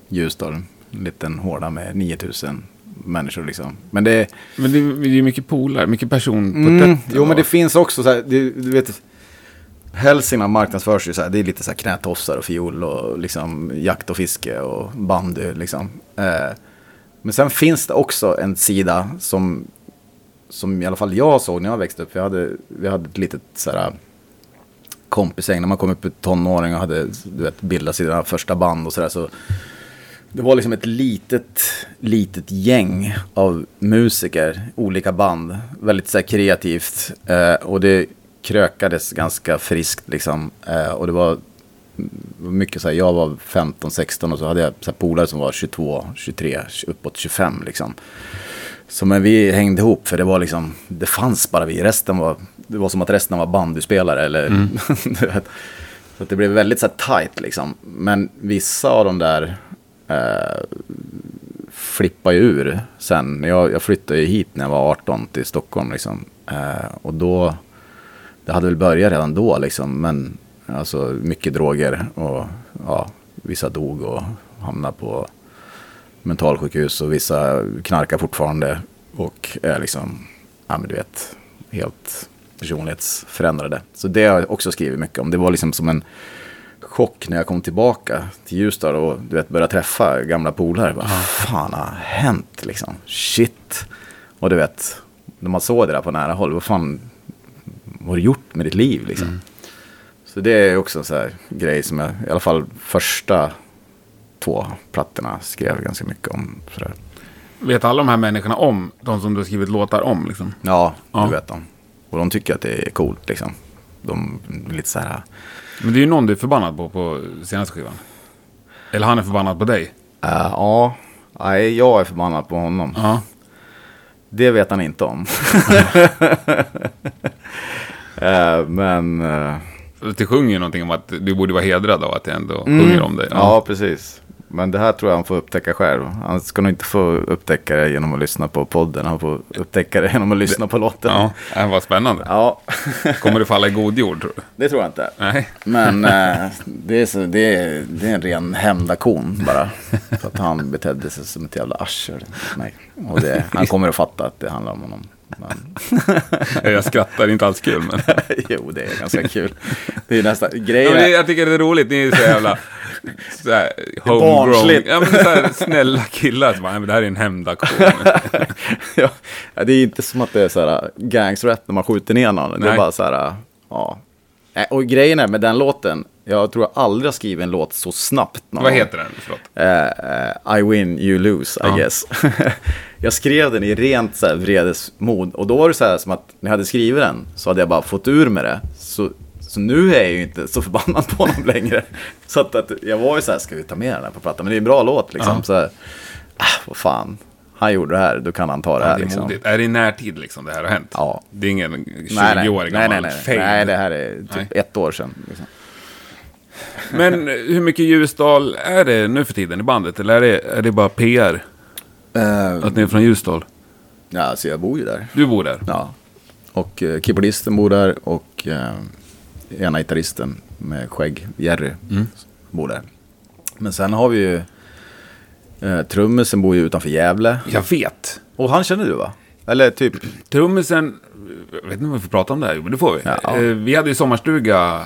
Ljusdal. En liten hårda med 9000 människor liksom. Men det... Men det, är ju mycket polare, mycket person på Mm, jo men det finns också så här, det, du vet. Hälsingland marknadsförs ju så här, det är lite så här knätofsar och fiol och liksom jakt och fiske och bandy liksom. Eh, men sen finns det också en sida som, som i alla fall jag såg när jag växte upp. Vi hade, vi hade ett litet så här kompisgäng när man kom upp i tonåring och hade du vet, bildat sina första band och sådär. Så det var liksom ett litet, litet gäng av musiker, olika band. Väldigt så här, kreativt. Eh, och det krökades ganska friskt liksom. Eh, och det var mycket så här, jag var 15-16 och så hade jag så polare som var 22, 23, uppåt 25 liksom. Så men vi hängde ihop för det var liksom, det fanns bara vi. Resten var, det var som att resten var bandyspelare eller vet. Så det blev väldigt så här tight liksom. Men vissa av de där eh, flippade ju ur sen. Jag, jag flyttade ju hit när jag var 18 till Stockholm liksom. Eh, och då, det hade väl börjat redan då liksom. Men alltså mycket droger och ja, vissa dog och hamnade på mentalsjukhus och vissa knarkar fortfarande och är liksom, ja men du vet, helt personlighetsförändrade. Så det har jag också skrivit mycket om. Det var liksom som en chock när jag kom tillbaka till Ljusdal och du vet, började träffa gamla polare. Vad fan har hänt liksom? Shit. Och du vet, när man såg det där på nära håll, vad fan vad har du gjort med ditt liv liksom? Så det är också en sån här grej som jag, i alla fall första två plattorna skrev ganska mycket om. Sådär. Vet alla de här människorna om de som du har skrivit låtar om? Liksom? Ja, Ja. du vet de. Och de tycker att det är coolt liksom. De är lite så här, Men det är ju någon du är förbannad på på senaste skivan. Eller han är förbannad på dig. äh, ja, nej, jag är förbannad på honom. Ja. Det vet han inte om. Eh, men... eh, Det sjunger ju någonting om att du borde vara hedrad av att jag ändå sjunger om dig. Ja. precis. Men det här tror jag han får upptäcka själv. Han ska nog inte få upptäcka det genom att lyssna på podden. Han får upptäcka det genom att lyssna på låten. Ja, det var spännande. Ja, Kommer du falla i god jord tror du? det tror jag inte. Nej. Men eh, det, är så, det, är, det är en ren hämndakon bara. För att han betedde sig som ett jävla arsel. Och det, han kommer att fatta att det handlar om honom. Men, Jag skrattar, det är inte alls kul. Men... jo, det är ganska kul. Det är nästan Ja, grejen. det, är- jag tycker det är roligt, ni är så jävla så här, homegrown. Barnsligt. Ja, men så här, snälla killar som bara, "Nej, men det här är en hämndaktion. ja, det är inte som att det är så här gangsrätt när man skjuter ner någon. Det är Nej. bara så här, ja. Eh, Och grejen är med den låten, jag tror jag aldrig har skrivit en låt så snabbt. någon Vad heter den? Förlåt. Eh, I win, you lose, I Ja. guess. jag skrev den i rent så här vredesmod. Och då var det så här som att när jag hade skrivit den så hade jag bara fått ur med det. Så, så nu är jag ju inte så förbannad på honom längre. Så att, att jag var ju så här, ska vi ta med den här på plattan? Men det är en bra låt liksom. Ja. Så här, ah, vad fan, han gjorde det här, då kan han ta det Ja, här. det är liksom. modigt. Är det i närtid liksom det här har hänt? Ja. Det är ingen Nej, nej, 20-årig nej, gammal nej, nej, fame. nej, det här är typ Nej. ett år sedan. Liksom. Men hur mycket Ljusdal är det nu för tiden i bandet? Eller är det, är det bara PR? Att ni är från Ljusdal? ja, alltså jag bor ju där. Du bor där? Ja. Och eh, keyboardisten bor där och eh, ena gitarristen med skägg, Jerry, bor där. Men sen har vi ju eh, trummisen bor ju utanför Gävle. Jag vet. Och han känner du va? Eller typ, Trummisen, jag vet inte om vi får prata om det här, Jo, men det får vi. Ja. Eh, Vi hade ju sommarstuga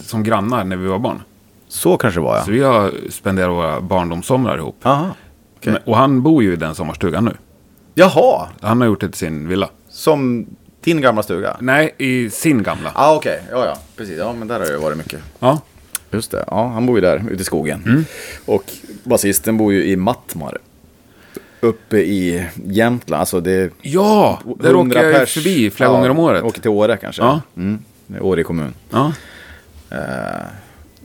som grannar när vi var barn. så kanske det var ja. Så vi har spenderat våra barndomssomrar ihop. Jaha. okej. Men- Och han bor ju i den sommarstugan nu. Jaha, Han har gjort det till sin villa. som Din gamla stuga? Nej, i sin gamla. Ja, ah, okej. Ja, ja. Precis. Ja, men där har det varit mycket. Ja. Just det. Ja, han bor ju där ute i skogen. Mm. Och basisten bor ju i Mattmar. Uppe i Jämtland. Alltså det Ja, där 100 åker jag pers. förbi flera Ja, gånger om året. Åker till Åre kanske. Ja. Mm. Åre kommun. Ja. Eh,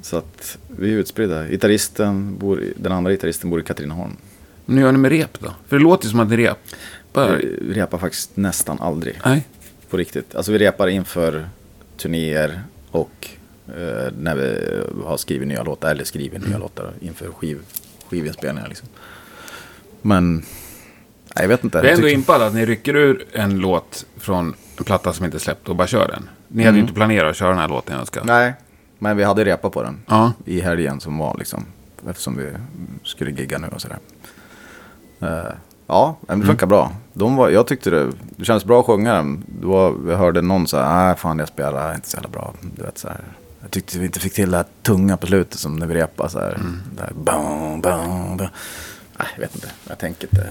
så att vi är utspridda. Gitarristen bor, den andra gitarristen bor i Katrineholm. Men hur gör ni med rep då? För det låter ju som att ni repar. Vi repar faktiskt nästan aldrig. Nej. På riktigt. Alltså vi repar inför turnéer och eh, när vi har skrivit nya låtar. Eller skrivit Mm. nya låtar inför skiv, skivinspelningar. Liksom. Men, nej, jag vet inte. Jag är ändå impad att ni rycker ur en låt från en platta som inte släppt och bara kör den. Ni hade ju inte planerat att köra den här låten jag önskar. Mm. Nej, men vi hade repat på den. Ja. I helgen som var liksom. Eftersom vi skulle gigga nu och sådär. Eh, ja, men det funkar bra. De var, jag tyckte det, det kändes bra att sjunga den. Var, jag hörde någon säga, nej fan jag spelar inte så jävla bra. Du vet, så här. Jag tyckte vi inte fick till det här tunga på slutet som när vi repade. Så här. Där, bam, bam, bam. Nej, jag vet inte. Jag tänker inte.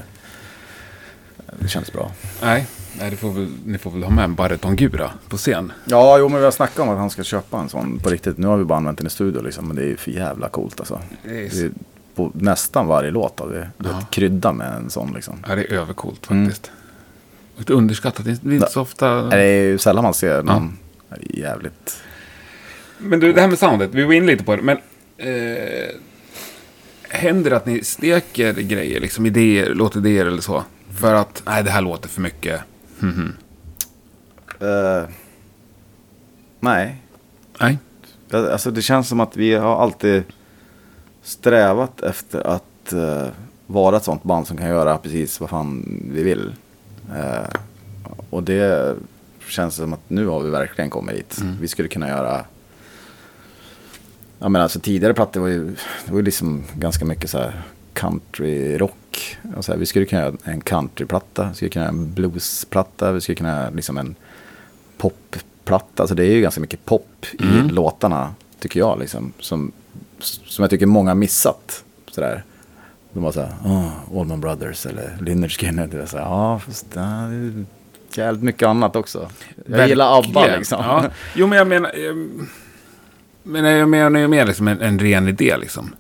Det kändes bra. Nej, nej får väl, ni får väl ha med en barytongura på scen. Ja, jo men vi har snackat om att han ska köpa en sån på riktigt. Nu har vi bara använt den i studio liksom. Men det är för jävla coolt alltså. Det är- Det är på nästan varje låt vi vet, krydda med en sån liksom. Ja, det är övercoolt faktiskt. Och Lite underskattat. Det är inte så ofta... Nej, Det är ju sällan man ser någon det är jävligt... Men du, det här med soundet. Vi var inne lite på det. Men eh, händer det att ni steker grejer, liksom idéer, låtidéer eller så? För att, nej det här låter för mycket. Eh, nej, Nej. Ja, alltså det känns som att vi har alltid strävat efter att eh, vara ett sånt band som kan göra precis vad fan vi vill. Eh, och det känns som att nu har vi verkligen kommit dit. Vi skulle kunna göra... Jag menar, alltså tidigare plattor var ju, det var ju liksom ganska mycket så här country rock. Och så här, vi skulle kunna göra en countryplatta, vi skulle kunna göra en bluesplatta, vi skulle kunna göra liksom en popplatta. Alltså det är ju ganska mycket pop i låtarna, tycker jag. Liksom, som, som jag tycker många missat. Sådär. De var såhär, oh, Allman Brothers eller Lynyrd Skynyrd. Det Ja, fast det är jävligt mycket annat också. Jag gillar ABBA Verkligen. liksom. Ja. Jo, men jag menar... Jag, men jag menar ju mer liksom en, en ren idé liksom.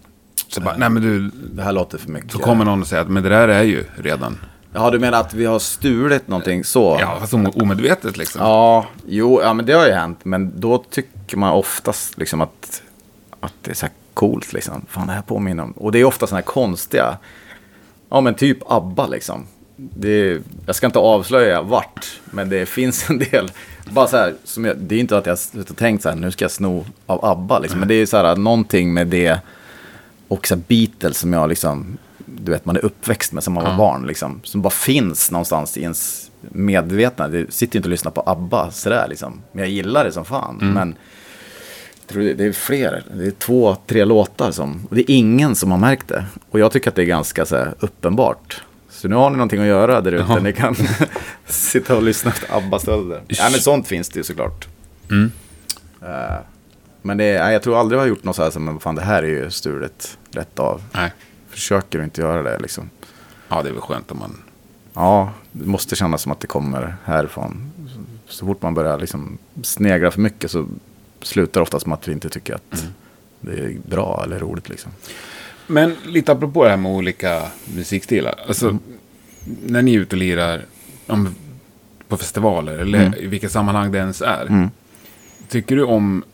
Så bara, nej men du, Det här låter för mycket. så kommer någon och säger att men det där är ju redan... Ja, du menar att vi har stulit någonting så? Ja, fast om- omedvetet liksom. Ja, jo, ja, men det har ju hänt. Men då tycker man oftast liksom att, att det är så här coolt liksom. Fan, det här påminner om. Och det är ofta sådana här konstiga. Ja, men typ ABBA liksom. Det är, jag ska inte avslöja vart, men det finns en del. Bara så här, som jag, det är inte att jag har tänkt så här, nu ska jag sno av ABBA liksom. Men det är så här, någonting med det. Och så Beatles som jag liksom, du vet man är uppväxt med som man var barn liksom. Som bara finns någonstans i ens medvetna. Det sitter ju inte och lyssnar på ABBA sådär liksom. Men jag gillar det som fan. Men jag tror det, det är fler, det är två, tre låtar som, och det är ingen som har märkt det. Och jag tycker att det är ganska så här, uppenbart. Så nu har ni någonting att göra där ute. Ni kan sitta och lyssna efter ABBA-stölder. Ja, men sånt finns det ju såklart. Eh, men det är, jag tror aldrig jag har gjort något så här som, men fan det här är ju stulet rätt av. Nej. Försöker inte göra det liksom. Ja, det är väl skönt om man... Ja, det måste kännas som att det kommer härifrån. Så, så fort man börjar liksom snegla för mycket så slutar det ofta som att vi inte tycker att det är bra eller roligt liksom. Men lite apropå det här med olika musikstilar. Alltså, när ni är ute och lirar om, på festivaler eller i vilka sammanhang det ens är. Tycker du om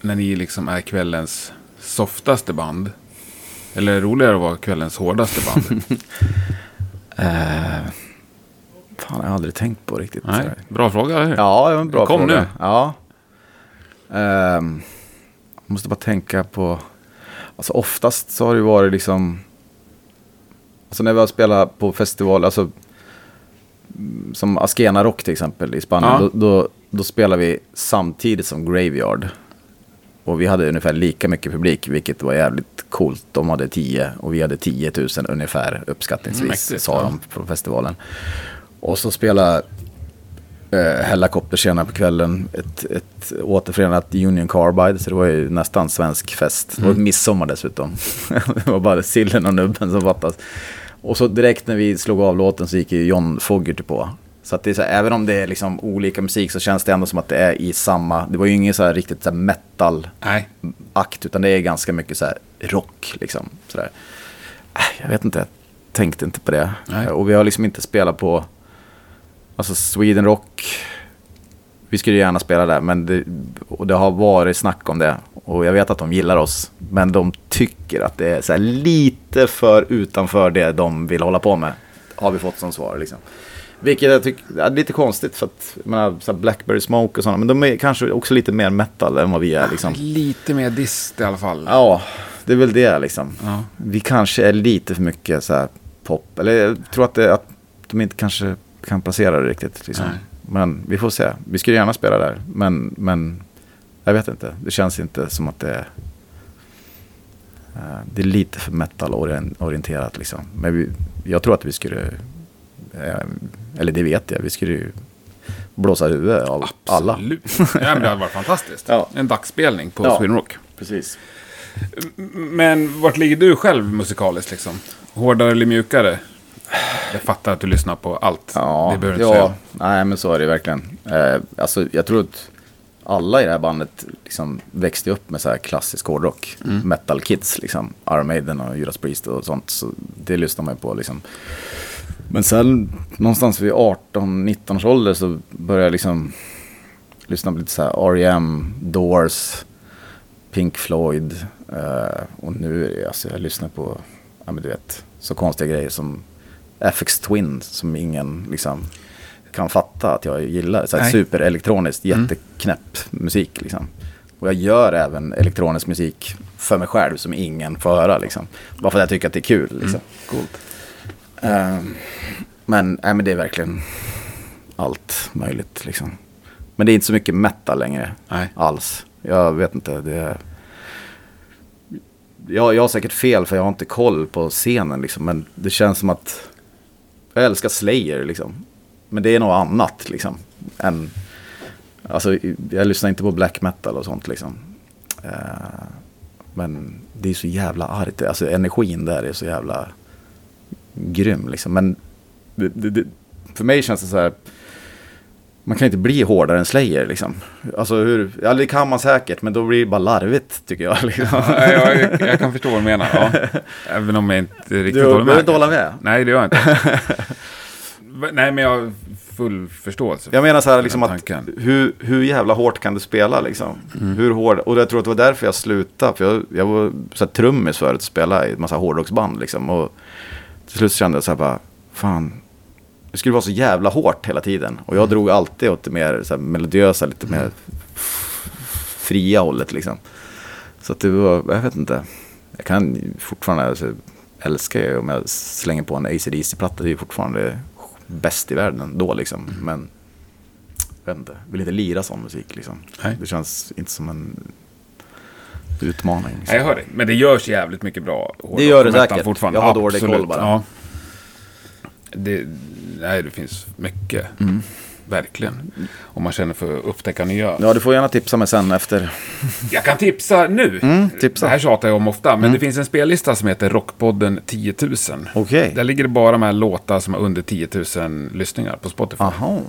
när ni liksom är kvällens softaste band? Eller är det roligare att vara kvällens hårdaste band? Eh, fan, jag har aldrig tänkt på riktigt. Nej, bra fråga. Eller? hur? Ja, en bra Kom fråga. nu. Ja. Ehm, jag måste bara tänka på... Alltså oftast så har det varit liksom... Alltså när vi har spelat på festival, alltså... mm, Som Askena Rock till exempel i Spanien. Ja. Då, då, då spelar vi samtidigt som Graveyard. Och vi hade ungefär lika mycket publik, vilket var jävligt coolt. De hade 10 och vi hade 10 000 ungefär uppskattningsvis, Mäktigt, sa de på festivalen. Och så spelade eh, Hellacopter senare på kvällen ett, ett återförenat Union Carbide. Så det var ju nästan svensk fest. Det var ett midsommar dessutom. det var bara sillen och nubben som fattas. Och så direkt när vi slog av låten så gick ju John Fogerty på. Så att det är så här, även om det är liksom olika musik så känns det ändå som att det är i samma, det var ju ingen så här riktigt så här metal Nej. akt, utan det är ganska mycket så här rock liksom. Så där. Äh, Jag vet inte, jag tänkte inte på det. Nej. Och vi har liksom inte spelat på, alltså Sweden Rock, vi skulle gärna spela där, men det, och det har varit snack om det. Och jag vet att de gillar oss, men de tycker att det är så lite för utanför det de vill hålla på med. Har vi fått som svar liksom. Vilket jag tycker är lite konstigt för att, jag menar, så Blackberry Smoke och sådana, men de är kanske också lite mer metal än vad vi är liksom. Lite mer dist i alla fall. Ja, det är väl det liksom. Ja. Vi kanske är lite för mycket så här pop. Eller jag tror att, det, att de inte kanske kan placera det riktigt. Liksom. Men vi får se. Vi skulle gärna spela där. Men, men jag vet inte. Det känns inte som att det är... eh, det är lite för metal-orienterat liksom. Men vi, jag tror att vi skulle... eh, eller det vet jag. Vi skulle ju blåsa huvudet av alla. Absolut. ja, det hade varit fantastiskt. Ja. En dagsspelning på Ja. Sweden Rock. Precis. Men vart ligger du själv musikaliskt liksom? Hårdare eller mjukare? Jag fattar att du lyssnar på allt. Ja, det behöver du ja inte säga. nej men så är det verkligen. Eh, alltså, jag tror att alla i det här bandet liksom växte upp med så här klassisk hårdrock. Mm. Metal kids, liksom. Iron Maiden och Judas Priest och sånt. Så det lyssnar man ju på liksom. Men sen någonstans vid 18-19 års ålder så började jag liksom lyssna på lite så här R.E.M., Doors, Pink Floyd. eh, och nu är det, alltså jag lyssnar på, ja men du vet, så konstiga grejer som FX Twin som ingen liksom kan fatta att jag gillar. Så här superelektroniskt, jätteknäpp musik liksom. Och jag gör även elektronisk musik för mig själv som ingen får höra liksom. Bara för att jag tycker att det är kul liksom. Coolt. Ehm, men, nej, men det är verkligen allt möjligt liksom. Men det är inte så mycket metal längre Nej. alls. Jag vet inte, det är... Jag, jag har säkert fel för jag har inte koll på scenen liksom. Men det känns som att jag älskar Slayer liksom. Men det är något annat liksom. Än, alltså, jag lyssnar inte på black metal och sånt liksom. Eh, men det är så jävla argt. Alltså energin där är så jävla grym liksom. Men det, det, det, för mig känns det så här. Man kan inte bli hårdare än Slayer liksom. Alltså hur, ja det kan man säkert, men då blir det bara larvigt tycker jag. Liksom. Ja, jag, jag kan förstå vad du menar. Ja. Även om jag inte riktigt Du håller behöver med. inte hålla med. Nej, det gör jag inte. Nej, men jag har full förståelse. Jag menar så här för liksom att hur, hur jävla hårt kan du spela liksom? Hur hård? Och jag tror att det var därför jag slutade. För jag, jag var så här trummis förut och spelade i en massa hårdrocksband liksom. Och till slut kände jag så här bara, fan. Det skulle vara så jävla hårt hela tiden. Och jag drog alltid åt det mer så här, melodiösa, lite mer fria hållet liksom. Så att det var, jag vet inte. Jag kan fortfarande, alltså, älskar ju om jag slänger på en ACDC-platta. Det är ju fortfarande bäst i världen då liksom. Men jag vet inte, vill inte lira sån musik liksom. Nej. Det känns inte som en utmaning. Liksom. Nej, jag hör dig. Men det görs jävligt mycket bra hårdrock Det gör det säkert. Fortfarande. Jag har dålig koll bara. Ja. Det, nej, det finns mycket. Verkligen. Om man känner för att upptäcka nya. Ja, du får gärna tipsa mig sen efter. Jag kan tipsa nu. Mm, tipsa. Det här tjatar jag om ofta. Men det finns en spellista som heter Rockpodden 10 000. Okej. Där ligger det bara med låtar som har under 10 000 lyssningar på Spotify. Aha.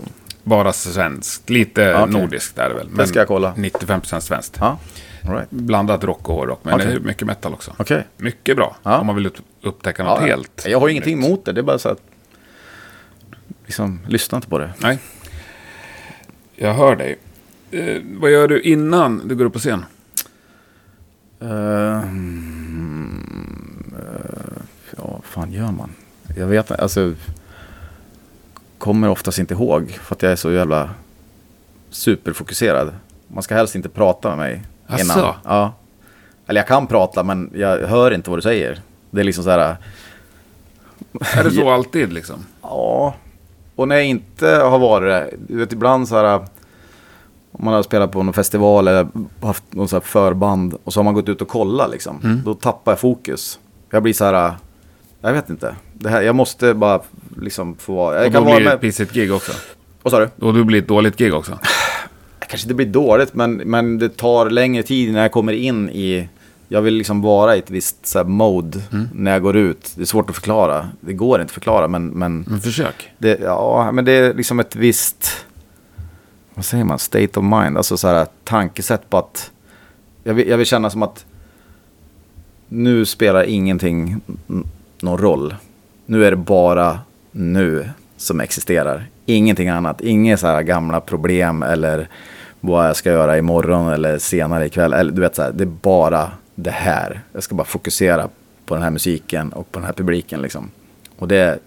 Bara svenskt. Lite okej. nordiskt är det väl. Det ska jag kolla. 95% svenskt. Ja, right. Blandat rock och hårdrock. Men Okej. det är mycket metal också. Okej. Mycket bra. Ja. Om man vill upp- upptäcka något Ja, helt. Jag har ingenting emot det. Det är bara så att... Liksom, lyssna inte på det. Nej. Jag hör dig. Eh, vad gör du innan du går upp på scen? Uh, mm, eh, ja, vad fan gör man? Jag vet inte, alltså. Kommer oftast inte ihåg för att jag är så jävla superfokuserad. Man ska helst inte prata med mig Asså? innan. Ja. Eller jag kan prata men jag hör inte vad du säger. Det är liksom så här. Är det så alltid liksom? Ja. Och när jag inte har varit det. Du vet ibland så här. Om man har spelat på någon festival eller haft någon så här förband. Och så har man gått ut och kollat liksom. Mm. Då tappar jag fokus. Jag blir så här. Jag vet inte. Det här, jag måste bara liksom få vara. Jag Och kan då vara blir det ett pissigt gig också? Vad sa du? Och då blir det ett dåligt gig också? kanske inte blir dåligt men, men det tar längre tid när jag kommer in i jag vill liksom vara i ett visst så här, mode Mm. när jag går ut. Det är svårt att förklara. Det går inte att förklara, men, men, Men försök. det, ja, men det är liksom ett visst, vad säger man, state of mind. Alltså så här tankesätt på att, jag vill, jag vill känna som att nu spelar ingenting någon roll. Nu är det bara nu som existerar. Ingenting annat. Inga så här gamla problem eller vad jag ska göra imorgon eller senare ikväll. Eller, du vet, så här, det är bara det här. Jag ska bara fokusera på den här musiken och på den här publiken. Liksom. Och det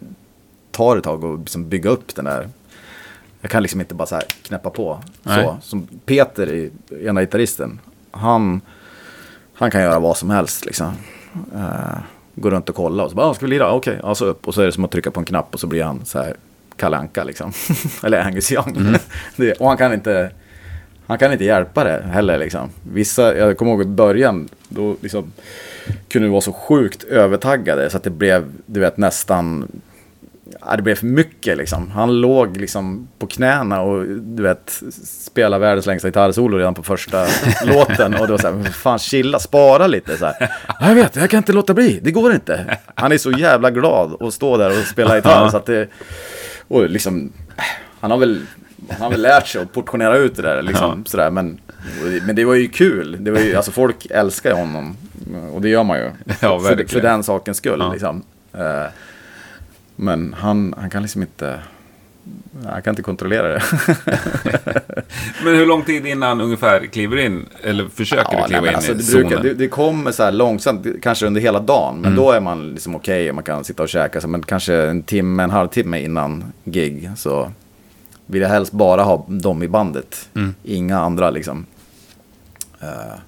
tar ett tag att liksom bygga upp den där. Jag kan liksom inte bara så här knäppa på. Nej. Så, som Peter, ena gitarristen, han, han kan göra vad som helst. Liksom. Uh, gå runt och kolla och så bara, ah, ska vi lira? Okej, ja, så upp. Och så är det som att trycka på en knapp och så blir han så här Kalle Anka liksom. Eller Angus Young. det, och han kan inte... Han kan inte hjälpa det heller liksom. Vissa, jag kommer ihåg i början, då liksom kunde vi vara så sjukt övertaggade så att det blev, du vet, nästan Ja, det blev för mycket liksom. Han låg liksom på knäna och du vet, spelade världens längsta gitarrsolo redan på första låten. Och det var så här, fan chilla, spara lite så här. "Ja, Jag vet, jag kan inte låta bli, det går inte. Han är så jävla glad att stå där och spela gitarr så att det, och liksom, han har väl, han har väl lärt sig att portionera ut det där liksom sådär. Men, men det var ju kul, det var ju, alltså folk älskar honom. Och det gör man ju. Ja, för, för den sakens skull Ja. liksom. Eh, men han, han kan liksom inte... Han kan inte kontrollera det. Men hur lång tid innan ungefär kliver in? Eller försöker du nej, kliva men in alltså, i det, zonen? brukar, det, det kommer så här långsamt, kanske under hela dagen. Men då är man liksom okej och man kan sitta och käka. Men kanske en timme, en halvtimme innan gig så vill jag helst bara ha dem i bandet. Inga andra liksom. Eh,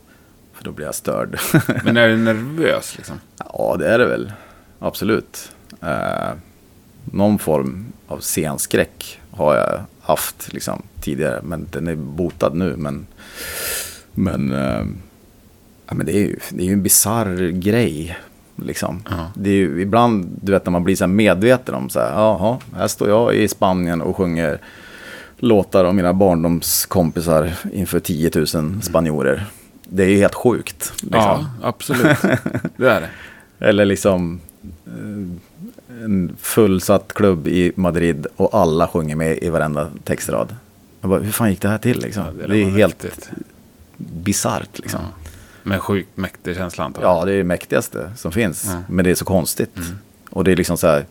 för då blir jag störd. Men är du nervös liksom? Ja, det är det väl. Absolut. Eh, någon form av scenskräck har jag haft liksom, tidigare. Men den är botad nu. Men, men, eh, ja, men det är ju det är ju en bizarr grej. Liksom. Ja. Det är ju ibland, du vet när man blir så här medveten om så här, jaha, här står jag i Spanien och sjunger låtar av mina barndomskompisar inför 10 000 spanjorer. Det är ju helt sjukt. Liksom. Ja, absolut. Det är det. Eller liksom eh, en fullsatt klubb i Madrid och alla sjunger med i varenda textrad. Jag bara, hur fan gick det här till liksom? Ja, det, är var helt bisarrt liksom. Ja. Men sjukt mäktig känsla antar Ja. det är det mäktigaste som finns. Ja. Men det är så konstigt. Och det är liksom så här.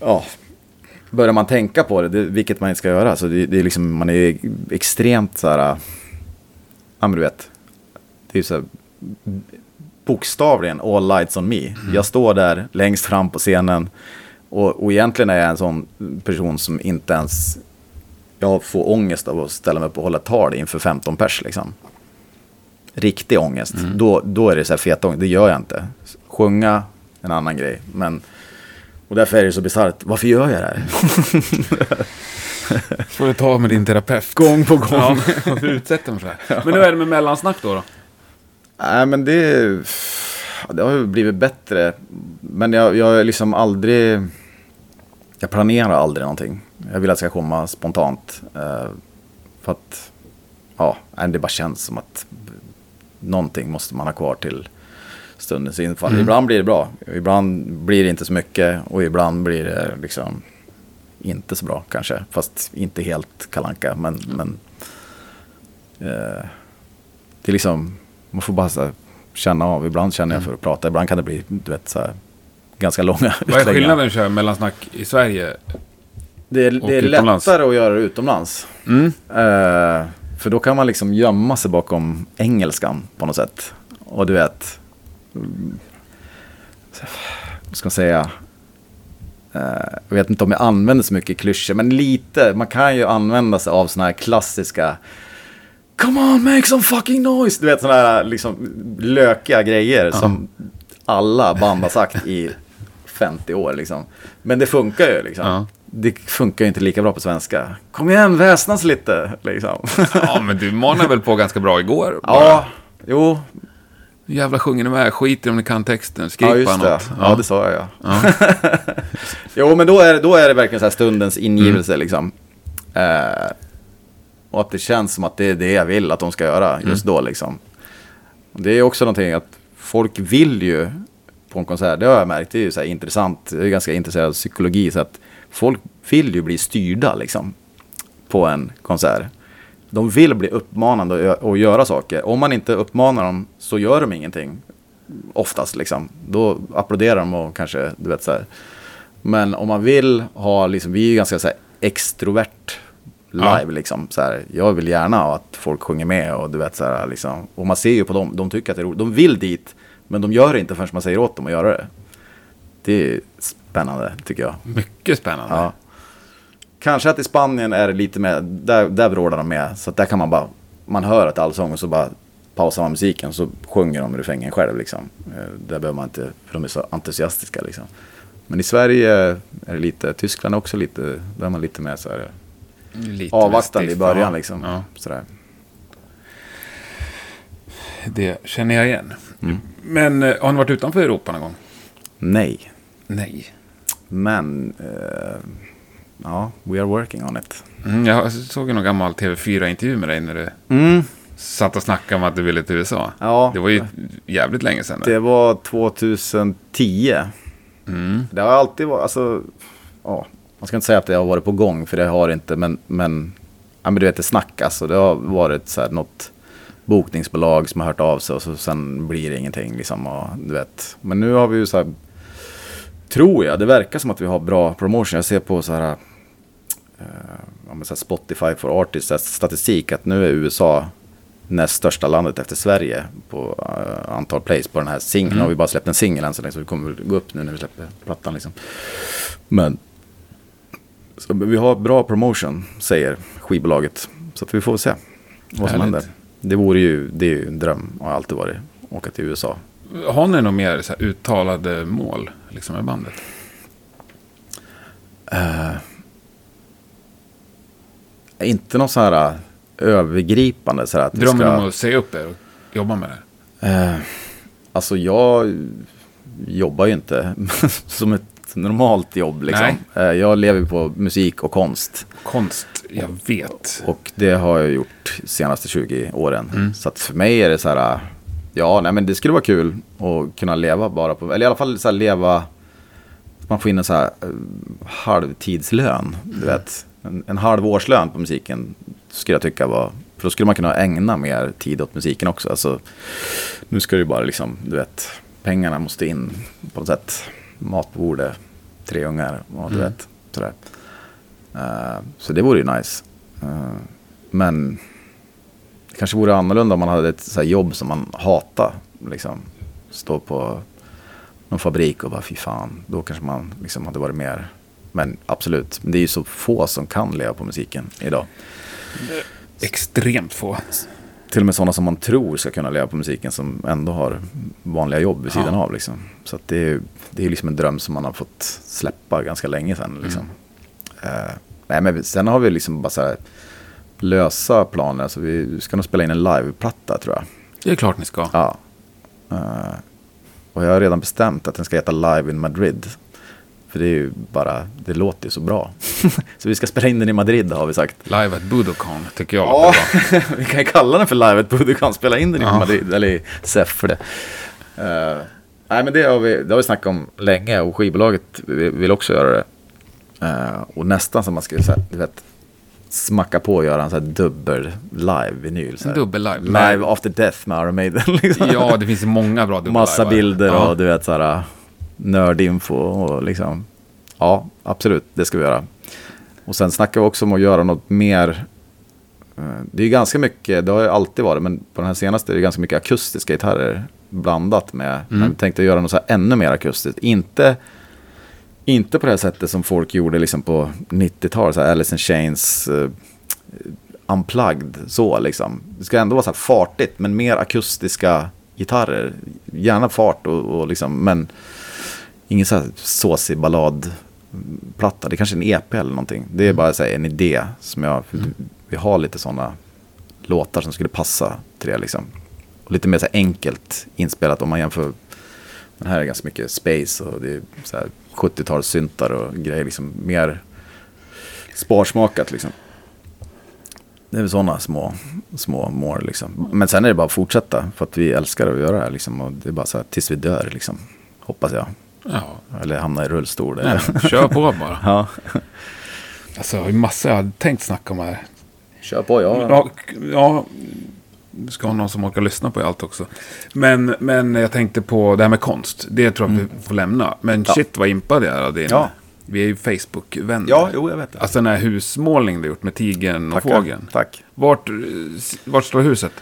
Ja, börjar man tänka på det, det vilket man inte ska göra, så det, det är liksom, man är extremt så här. Ja, men du vet. Det är så här, bokstavligen all lights on me. Jag står där längst fram på scenen. Och, och egentligen är jag en sån person som inte ens... Jag får ångest av att ställa mig upp och hålla tal inför 15 pers liksom. Riktig ångest. Då, då är det så här fet ångest. Det gör jag inte. Sjunga, en annan grej. Men, och därför är det så bisarrt. Varför gör jag det här? Får du ta med din terapeut. Gång på gång. Ja, varför utsätter man för det här? Men hur är det med mellansnack då? då? Nej, men det, det har ju blivit bättre. Men jag, jag är liksom aldrig... Jag planerar aldrig någonting. Jag vill att det ska komma spontant. eh, för att, ja, det bara känns som att någonting måste man ha kvar till stundens infall. Ibland blir det bra, ibland blir det inte så mycket och ibland blir det liksom inte så bra kanske. Fast inte helt kalanka men, men eh, det är liksom, man får bara här, känna av. Ibland känner jag för att prata, ibland kan det bli, du vet, så här, ganska långa Vad är skillnaden att köra mellansnack i Sverige? Det är, det är utomlands? lättare att göra det utomlands. Mm. Eh, för då kan man liksom gömma sig bakom engelskan på något sätt. Och du vet, mm, vad ska man säga? Eh, jag vet inte om jag använder så mycket klyschor, men lite. Man kan ju använda sig av sådana här klassiska Come on, make some fucking noise! Du vet sådana här liksom lökiga grejer som alla band har sagt i 50 år liksom. Men det funkar ju liksom. Ja. Det funkar ju inte lika bra på svenska. Kom igen, väsnas lite liksom. Ja, men du manade väl på ganska bra igår? bara. ja, jo. Jävla sjunger ni med? Skit i om ni kan texten. Skrik Ja, just det. något. Ja, det sa jag ja. jo, men då är, det- då är det verkligen så här stundens ingivelse liksom. Eh, och att det känns som att det är det jag vill att de ska göra just då liksom. Det är också någonting att folk vill ju på en konsert, det har jag märkt, det är ju så här intressant, jag är ganska intresserad av psykologi, så att folk vill ju bli styrda liksom på en konsert. De vill bli uppmanade att gö- att göra saker. Om man inte uppmanar dem så gör de ingenting. Oftast liksom. Då applåderar de och kanske, du vet så här. Men om man vill ha, liksom, vi är ju ganska så här extrovert live Ja. liksom. Så här, jag vill gärna att folk sjunger med och du vet så här liksom. Och man ser ju på dem, de tycker att det är roligt. De vill dit, men de gör det inte förrän man säger åt dem att göra det. Det är spännande tycker jag. Mycket spännande. Ja. Kanske att i Spanien är det lite mer, där, där vrålar de med. Så att där kan man bara, man hör ett allsång och så bara pausar man musiken så sjunger de refrängen själv liksom. Eh, Där behöver man inte, för de är så entusiastiska liksom. Men i Sverige är det lite, Tyskland är också lite, där är man lite mer så här Lite avvaktande i början ja. liksom. Ja, Sådär. det känner jag igen. Mm. Men eh, har ni varit utanför Europa någon gång? Nej, Nej. men eh, ja, we are working on it. Mm, jag såg någon gammal TV4-intervju med dig när du Mm, satt och snackade om att du ville till USA. Ja. Det var ju jävligt länge sedan. det var 2010. Mm. Det har alltid varit, alltså, ja, man ska inte säga att det har varit på gång, för det har det inte, men, men, ja, men du vet, det snackas och det har varit så här något bokningsbolag som har hört av sig och så sen blir det ingenting liksom, och, du vet. Men nu har vi ju så här, tror jag, det verkar som att vi har bra promotion. Jag ser på så här, eh, så här Spotify for Artists statistik att nu är USA näst största landet efter Sverige på eh, antal plays på den här singeln. Nu har vi bara släppt en singel än så länge så det kommer väl gå upp nu när vi släpper plattan liksom. Men så vi har bra promotion säger skivbolaget. Så att vi får se vad som Härligt. händer. Det vore ju, det är ju en dröm och har alltid varit. Åka till USA. Har ni något mer så uttalade mål liksom, med bandet? Inte något så här äh, övergripande så här att Drömmen ska... om att säga upp er och jobba med det? Eh, alltså jag jobbar ju inte som ett normalt jobb liksom. Eh, jag lever på musik och konst. Konst, jag vet. Och det har jag gjort de senaste 20 åren. Så att för mig är det så här, ja, nej men det skulle vara kul att kunna leva bara på, eller i alla fall så leva, man får in en så här eh, halvtidslön, du vet. En, en halv årslön på musiken skulle jag tycka var, för då skulle man kunna ägna mer tid åt musiken också. Alltså, nu ska det ju bara liksom, du vet, pengarna måste in på något sätt. Mat på bordet, tre ungar och du vet, sådär. Eh, så det vore ju nice. Eh, men det kanske vore annorlunda om man hade ett så jobb som man hatar. Liksom. Stå på någon fabrik och bara fy fan. Då kanske man liksom hade varit mer. Men absolut, det är ju så få som kan leva på musiken idag. Extremt få. Till och med sådana som man tror ska kunna leva på musiken som ändå har vanliga jobb vid sidan Ja. av. Liksom. Så att det är det är liksom en dröm som man har fått släppa ganska länge sedan. Liksom. Eh, nej, men sen har vi liksom bara så här lösa planer. Så vi ska nog spela in en liveplatta tror jag. Det är klart ni ska. Ja. Eh, och jag har redan bestämt att den ska heta Live in Madrid. För det är ju bara, det låter ju så bra. så vi ska spela in den i Madrid har vi sagt. Live at Budokan tycker jag. Ja, vi kan ju kalla den för Live at Budokan. Spela in den i Ja. Madrid, eller i SEF för det. Eh, nej men det har, vi, det har vi snackat om länge och skivbolaget vill också göra det. Eh, och nästan som man skulle säga, du vet, smacka på och göra en sån här dubbel live-vinyl. så. Dubbel live. Live after death med Iron Maiden. Liksom. Ja, det finns många bra dubbel Massa live. bilder ja. och du vet så här nördinfo och liksom. Ja, absolut, det ska vi göra. Och sen snackar vi också om att göra något mer. eh, Det är ju ganska mycket, det har ju alltid varit, men på den här senaste är det ganska mycket akustiska gitarrer blandat med. Men vi tänkte göra något så här ännu mer akustiskt. Inte, inte på det här sättet som folk gjorde liksom på 90-talet, så här Alice in Chains uh, unplugged så liksom. Det ska ändå vara så här fartigt, men mer akustiska gitarrer. Gärna fart och, och liksom, men ingen så här såsig balladplatta. Det är kanske en EP eller någonting. Det är bara så här, en idé som jag, vi har lite sådana låtar som skulle passa till det liksom. Och lite mer så enkelt inspelat om man jämför. Den här är ganska mycket space och det är så här 70-talssyntar och grejer liksom mer sparsmakat liksom. det är väl sådana små, små mål liksom. Men sen är det bara att fortsätta. För att vi älskar att göra det här liksom. Och det är bara så här tills vi dör liksom. Hoppas jag. Ja, Eller hamna i rullstol. nej, kör på bara. Ja. Alltså, det är massor jag hade tänkt snacka om här. Kör på, ja. Ja, ska ha någon som orkar lyssna på allt också. Men, men jag tänkte på det här med konst. Det tror jag vi får lämna. Men Mm. Ja. shit vad impad jag är av din. Ja. Vi är ju Facebook-vänner. Ja, jo, jag vet det. Alltså den här husmålningen du gjort med tigern och Tackar. fågeln. Tack. Vart, eh, vart står huset?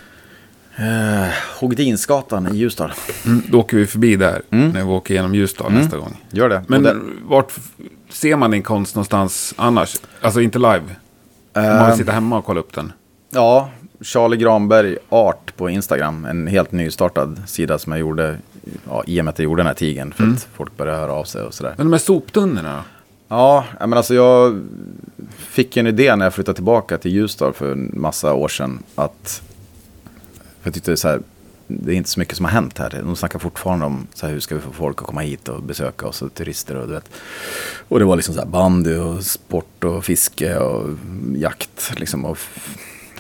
Eh, Hogdinsgatan i Ljusdal. Mm, då åker vi förbi där när vi åker igenom Ljusdal nästa gång. Gör det. Men Mm. Det- vart ser man din konst någonstans annars? Alltså inte live? Om man vill sitta hemma och kolla upp den. Ja, Charlie Granberg Art på Instagram. En helt nystartad sida som jag gjorde ja, i och med att jag gjorde den här tigern. För att folk började höra av sig och sådär. Men de här soptunnorna? Ja, men alltså jag fick en idé när jag flyttade tillbaka till Ljusdal för en massa år sedan. Att för jag tyckte så här, det är inte så mycket som har hänt här. De snackar fortfarande om så här, hur ska vi få folk att komma hit och besöka oss och turister och du vet. Och det var liksom så här bandy och sport och fiske och jakt liksom. Och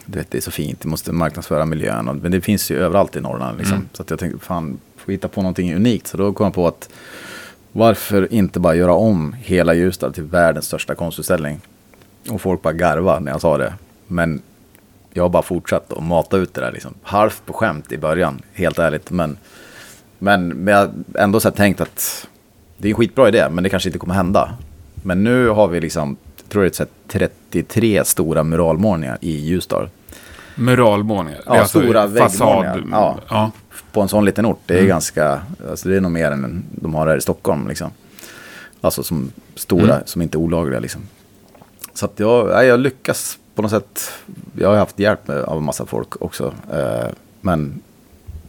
du vet, det är så fint, vi måste marknadsföra miljön. Och, men det finns ju överallt i Norrland liksom. Så att jag tänkte, fan, får hitta på någonting unikt? Så då kom jag på att varför inte bara göra om hela Ljusdal till världens största konstutställning? Och folk bara garva när jag sa det. Men jag har bara fortsatt att mata ut det där liksom. Halvt på skämt i början, helt ärligt. Men, men, men jag har ändå så tänkt att det är en skitbra idé, men det kanske inte kommer hända. Men nu har vi liksom, tror det är så här 33 stora muralmålningar i Ljusdal. Muralmålningar. Ja, alltså stora väggmålningar. Ja. Ja. på en sån liten ort. Det är ganska, alltså det är nog mer än de har här i Stockholm liksom. Alltså som stora, som inte är olagliga liksom. Så att jag, jag lyckas på något sätt. Jag har haft hjälp med, av en massa folk också. Eh, men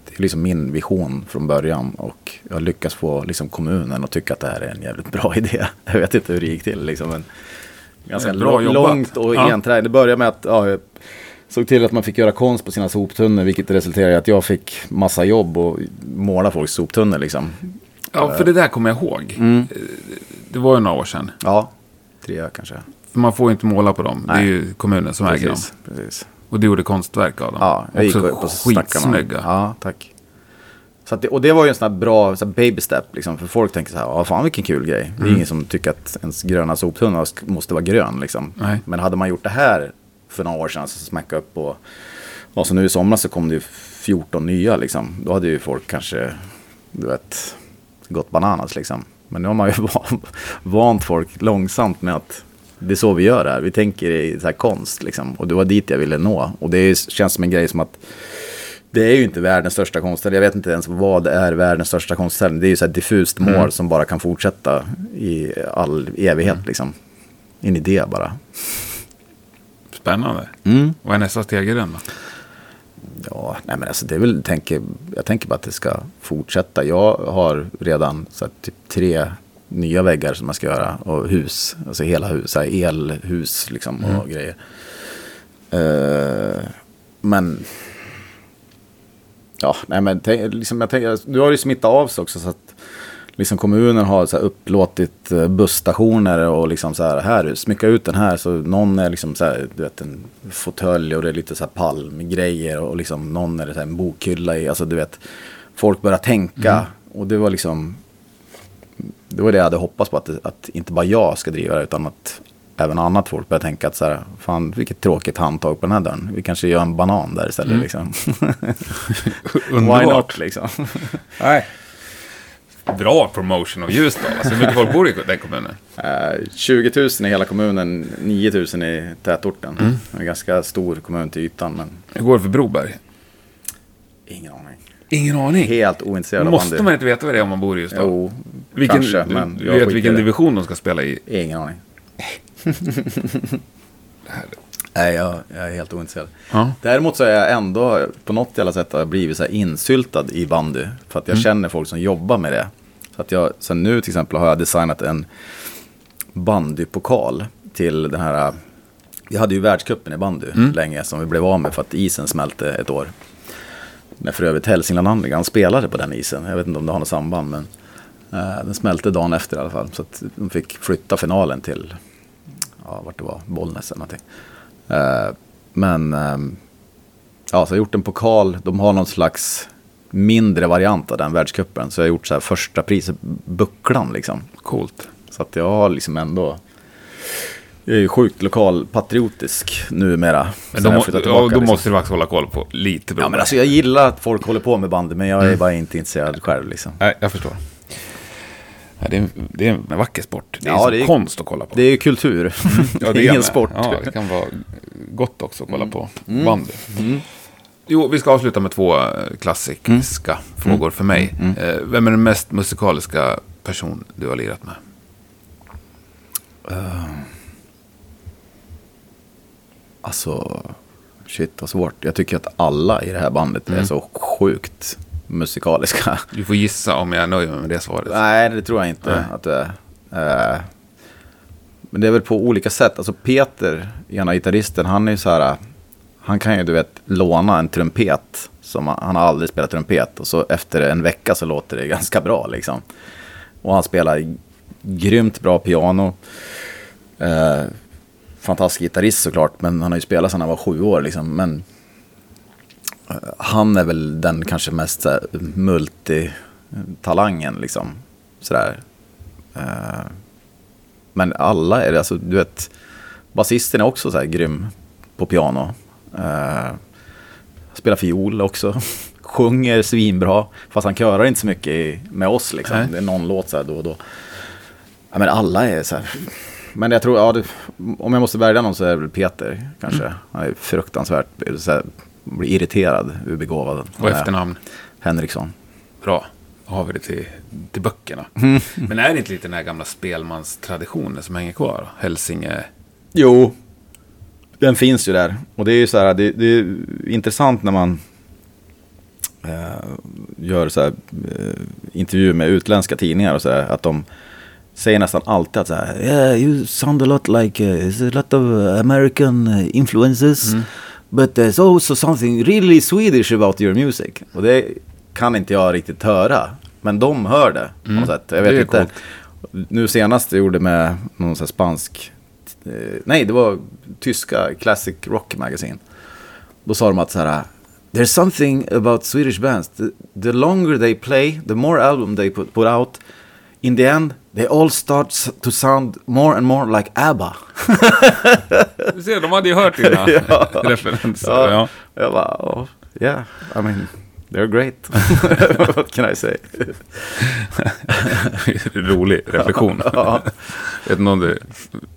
det är liksom min vision från början. Och jag lyckas få liksom kommunen att tycka att det här är en jävligt bra idé. Jag vet inte hur det gick till liksom. Men ganska Bra jobbat. långt och Ja. enträget. Det började med att ja, jag såg till att man fick göra konst på sina soptunnor. Vilket resulterade i att jag fick massa jobb och måla folks soptunnor liksom. ja, för det där kommer jag ihåg. Mm. Det var ju några år sedan. Ja, tre kanske. För man får ju inte måla på dem. Det är Nej. ju kommunen som äger dem. Precis, precis. Och du gjorde konstverk av dem. Ja, jag gick Också med skitsnygga. Ja, tack. Så det, och det var ju en sån här bra så här baby step, liksom, för folk tänker så här, ja fan vilken kul grej. Det är ingen som tycker att ens gröna soptunna måste vara grön. Liksom. Nej. Men hade man gjort det här för några år sedan, så smacka upp och, och så nu i somras så kom det ju 14 nya liksom. Då hade ju folk kanske, du vet, gått bananas liksom. Men nu har man ju van- vant folk långsamt med att det är så vi gör här. Vi tänker i så här konst liksom. Och det var dit jag ville nå. Och det känns som en grej som att det är ju inte världens största konstställning. Jag vet inte ens vad är världens största konstställning. Det är ju så här diffust mål som bara kan fortsätta i all evighet liksom. En idé bara. Spännande. Mm. Vad är nästa steg i den då? Ja, nej men alltså det är väl, tänker, jag tänker bara att det ska fortsätta. Jag har redan så här, typ tre nya väggar som jag ska göra och hus, alltså hela hus, så här, elhus liksom och grejer. Eh, men, ja, nej men liksom, jag tänker, nu har det ju smittat av sig också så att liksom kommunen har så här upplåtit eh, busstationer och liksom så här, här, smycka ut den här så någon är liksom så här, du vet en fåtölj och det är lite så här palmgrejer och liksom någon är det så här en bokhylla i, alltså du vet, folk börjar tänka. Och det var liksom, det var det jag hade hoppats på att, att inte bara jag ska driva det utan att även annat folk börjar tänka att så här, fan vilket tråkigt handtag på den här dörren, vi kanske gör en banan där istället liksom. Why not liksom. Nej. Bra promotion av Ljusdal. Alltså, hur mycket folk bor i den kommunen? Eh, 20 000 i hela kommunen, 9 000 i tätorten. Mm. En ganska stor kommun till ytan, men Hur går det för Broberg? ingen aning. Ingen aning. Helt ointresserad av Måste bandy. man inte veta vad det är om man bor i Ljusdal? Jo, vilken, kanske, men du jag vet vilken det. division de ska spela i? Ingen aning. Nej, jag, jag är helt ointresserad. Ja. Däremot så är jag ändå på något jävla sätt blivit så här insyltad i bandy. För att jag känner folk som jobbar med det. Så att jag, sen nu till exempel har jag designat en bandypokal till den här. Vi hade ju världscupen i bandy länge som vi blev av med för att isen smälte ett år. När för övrigt Hälsingland Andligan spelade på den isen. Jag vet inte om det har något samband men eh, den smälte dagen efter i alla fall. Så att de fick flytta finalen till, ja vart det var, Bollnäs eller någonting. Eh, Men, ehm, ja, så jag har gjort en pokal. De har någon slags mindre variant av den världscupen. Så jag har gjort så här första priset, bucklan liksom. Coolt. Så att jag har liksom ändå... Jag är ju sjukt lokalpatriotisk numera. Men då, må, ja, då liksom. måste du faktiskt hålla koll på lite. Ja beroende. men alltså jag gillar att folk håller på med bandy men jag Mm. är bara inte intresserad själv liksom. Nej, jag förstår. Ja, det, är, en- det är en vacker sport. Det är Ja, det är- konst att kolla på. Det är kultur. Ja, det är ingen sport. Ja, det kan vara gott också att kolla på bandy. Jo, vi ska avsluta med två eh, klassiska frågor för mig. Eh, Vem är den mest musikaliska person du har lirat med? Alltså, shit vad svårt. Jag tycker att alla i det här bandet Mm. är så sjukt musikaliska. Du får gissa om jag nöjer mig med det svaret. Nej, det tror jag inte Nej. att det är. Eh, men det är väl på olika sätt. Alltså Peter, ena gitarristen, han är ju så här. Han kan ju du vet låna en trumpet. Som han, han har aldrig spelat trumpet. Och så efter en vecka så låter det ganska bra liksom. Och han spelar grymt bra piano. Eh, fantastisk gitarrist såklart. Men han har ju spelat sedan han var sju år liksom. Men han är väl den kanske mest multitalangen liksom. Sådär. Eh, men alla är det, alltså du vet. Basisten är också så här grym på piano. Eh, spelar fiol också. Sjunger svinbra. Fast han körar inte så mycket med oss liksom. Nej. Det är någon låt så här då och då. Ja, men alla är så här. Men jag tror, ja, det, om jag måste välja någon så är det väl Peter kanske. Han är fruktansvärt, så här, blir irriterad, ur begåvad. Och efternamn. Henriksson. Bra. Då har vi det till, till böckerna. Men är det inte lite den här gamla spelmanstraditionen som hänger kvar? Hälsinge... Jo, den finns ju där. Och det är ju så här, det, det är intressant när man eh, gör så här, eh, intervjuer med utländska tidningar och så här, att de säger nästan alltid att så här, yeah, you sound a lot like, uh, a lot of American uh, influences, but there's also something really Swedish about your music. Och det kan inte jag riktigt höra, men de hör det på något sätt. Jag vet Det är inte. coolt. Nu senast jag gjorde med någon så här spansk eh, nej, det var tyska Classic Rock Magazine. Då sa de att så här, there's something about Swedish bands. The, the longer they play, the more album they put, put out, in the end, they all start to sound more and more like ABBA. Du ser, de hade ju hört dina referenser. Ja. Jag bara, oh, yeah, I mean, they're great. What can I say? Rolig reflektion. Ja. Vet inte om det,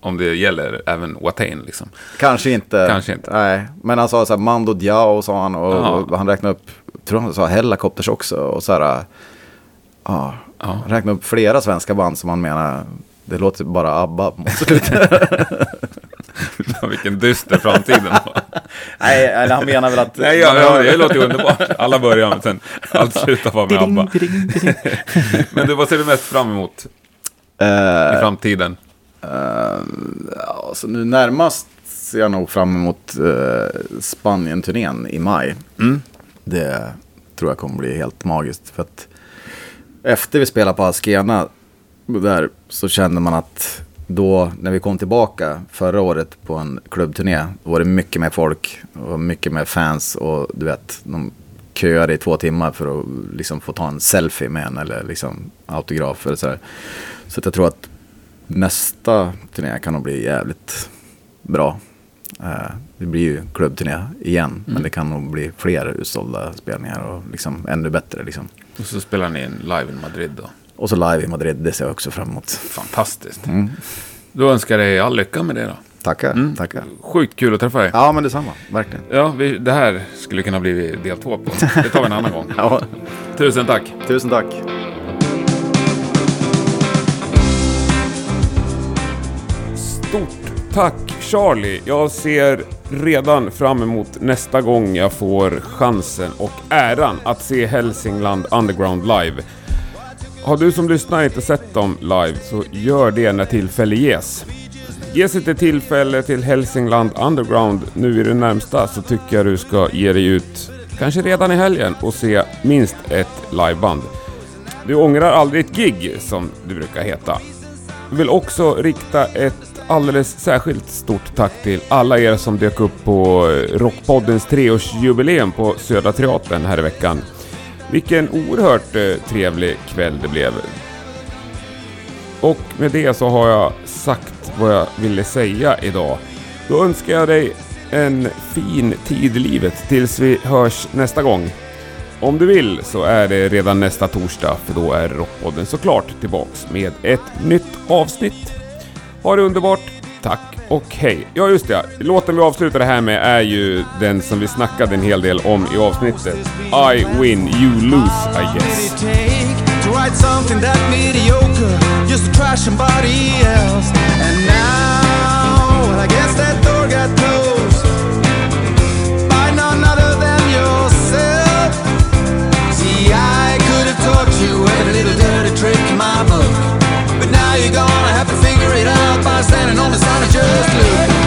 om det gäller även Watain liksom. Kanske inte. Kanske inte. Nej, men han sa så här, Mando Diao sa han och, Ja. och han räknade upp, tror han sa Hellacopters också och så här, ja, Ja. han räknade upp flera svenska band som han menar, det låter bara ABBA mot slutet. Vilken dyster framtid den var. Nej, eller han menar väl att... Nej, ja, ja, det låter underbart. Alla börjar, men sen allt slutar vara med ABBA. Men du, vad ser du mest fram emot i Eh, framtiden? ja, så nu närmast ser jag nog fram emot uh, Spanien-turnén i maj. Det tror jag kommer bli helt magiskt. För att efter vi spelade på Askena där så kände man att då när vi kom tillbaka förra året på en klubbturné då var det mycket mer folk och mycket mer fans och du vet de köade i två timmar för att liksom få ta en selfie med en eller liksom autograf eller så här. Så att jag tror att nästa turné kan nog bli jävligt bra. Eh, det blir ju klubbturné igen, men det kan nog bli fler utsålda spelningar och liksom ännu bättre. Liksom. Och så spelar ni en live i Madrid då. Och så live i Madrid, det ser jag också fram emot. Fantastiskt. Då önskar jag dig all lycka med det då. Tackar, tackar. Sjukt kul att träffa dig. Ja, men detsamma, verkligen. Ja, vi, det här skulle kunna bli del två på. Det tar vi en annan gång. Ja, Tusen tack. tusen tack. Stort tack Charlie! Jag ser redan fram emot nästa gång jag får chansen och äran att se Hälsingland Underground live. Har du som lyssnar inte sett dem live så gör det när tillfälle ges. Ges inte tillfälle till Hälsingland Underground nu i det närmsta så tycker jag du ska ge dig ut, kanske redan i helgen, och se minst ett liveband. Du ångrar aldrig ett gig, som det brukar heta. Jag vill också rikta ett alldeles särskilt stort tack till alla er som dök upp på Rockpoddens treårsjubileum på Södra Teatern här i veckan. Vilken oerhört eh, trevlig kväll det blev. Och med det så har jag sagt vad jag ville säga idag. Då önskar jag dig en fin tid i livet tills vi hörs nästa gång. Om du vill så är det redan nästa torsdag för då är Rockpodden såklart tillbaks med ett nytt avsnitt. Ha det underbart, tack och hej. Ja just det, låten vi avslutar det här med är ju den som vi snackade en hel del om i avsnittet. I win, you lose I guess. Write something that mediocre, just trash somebody else. And now, well, I guess that door got closed by none other than yourself. See, I could have taught you every little dirty trick in my book, but now you're gone out by standing on the side and just look.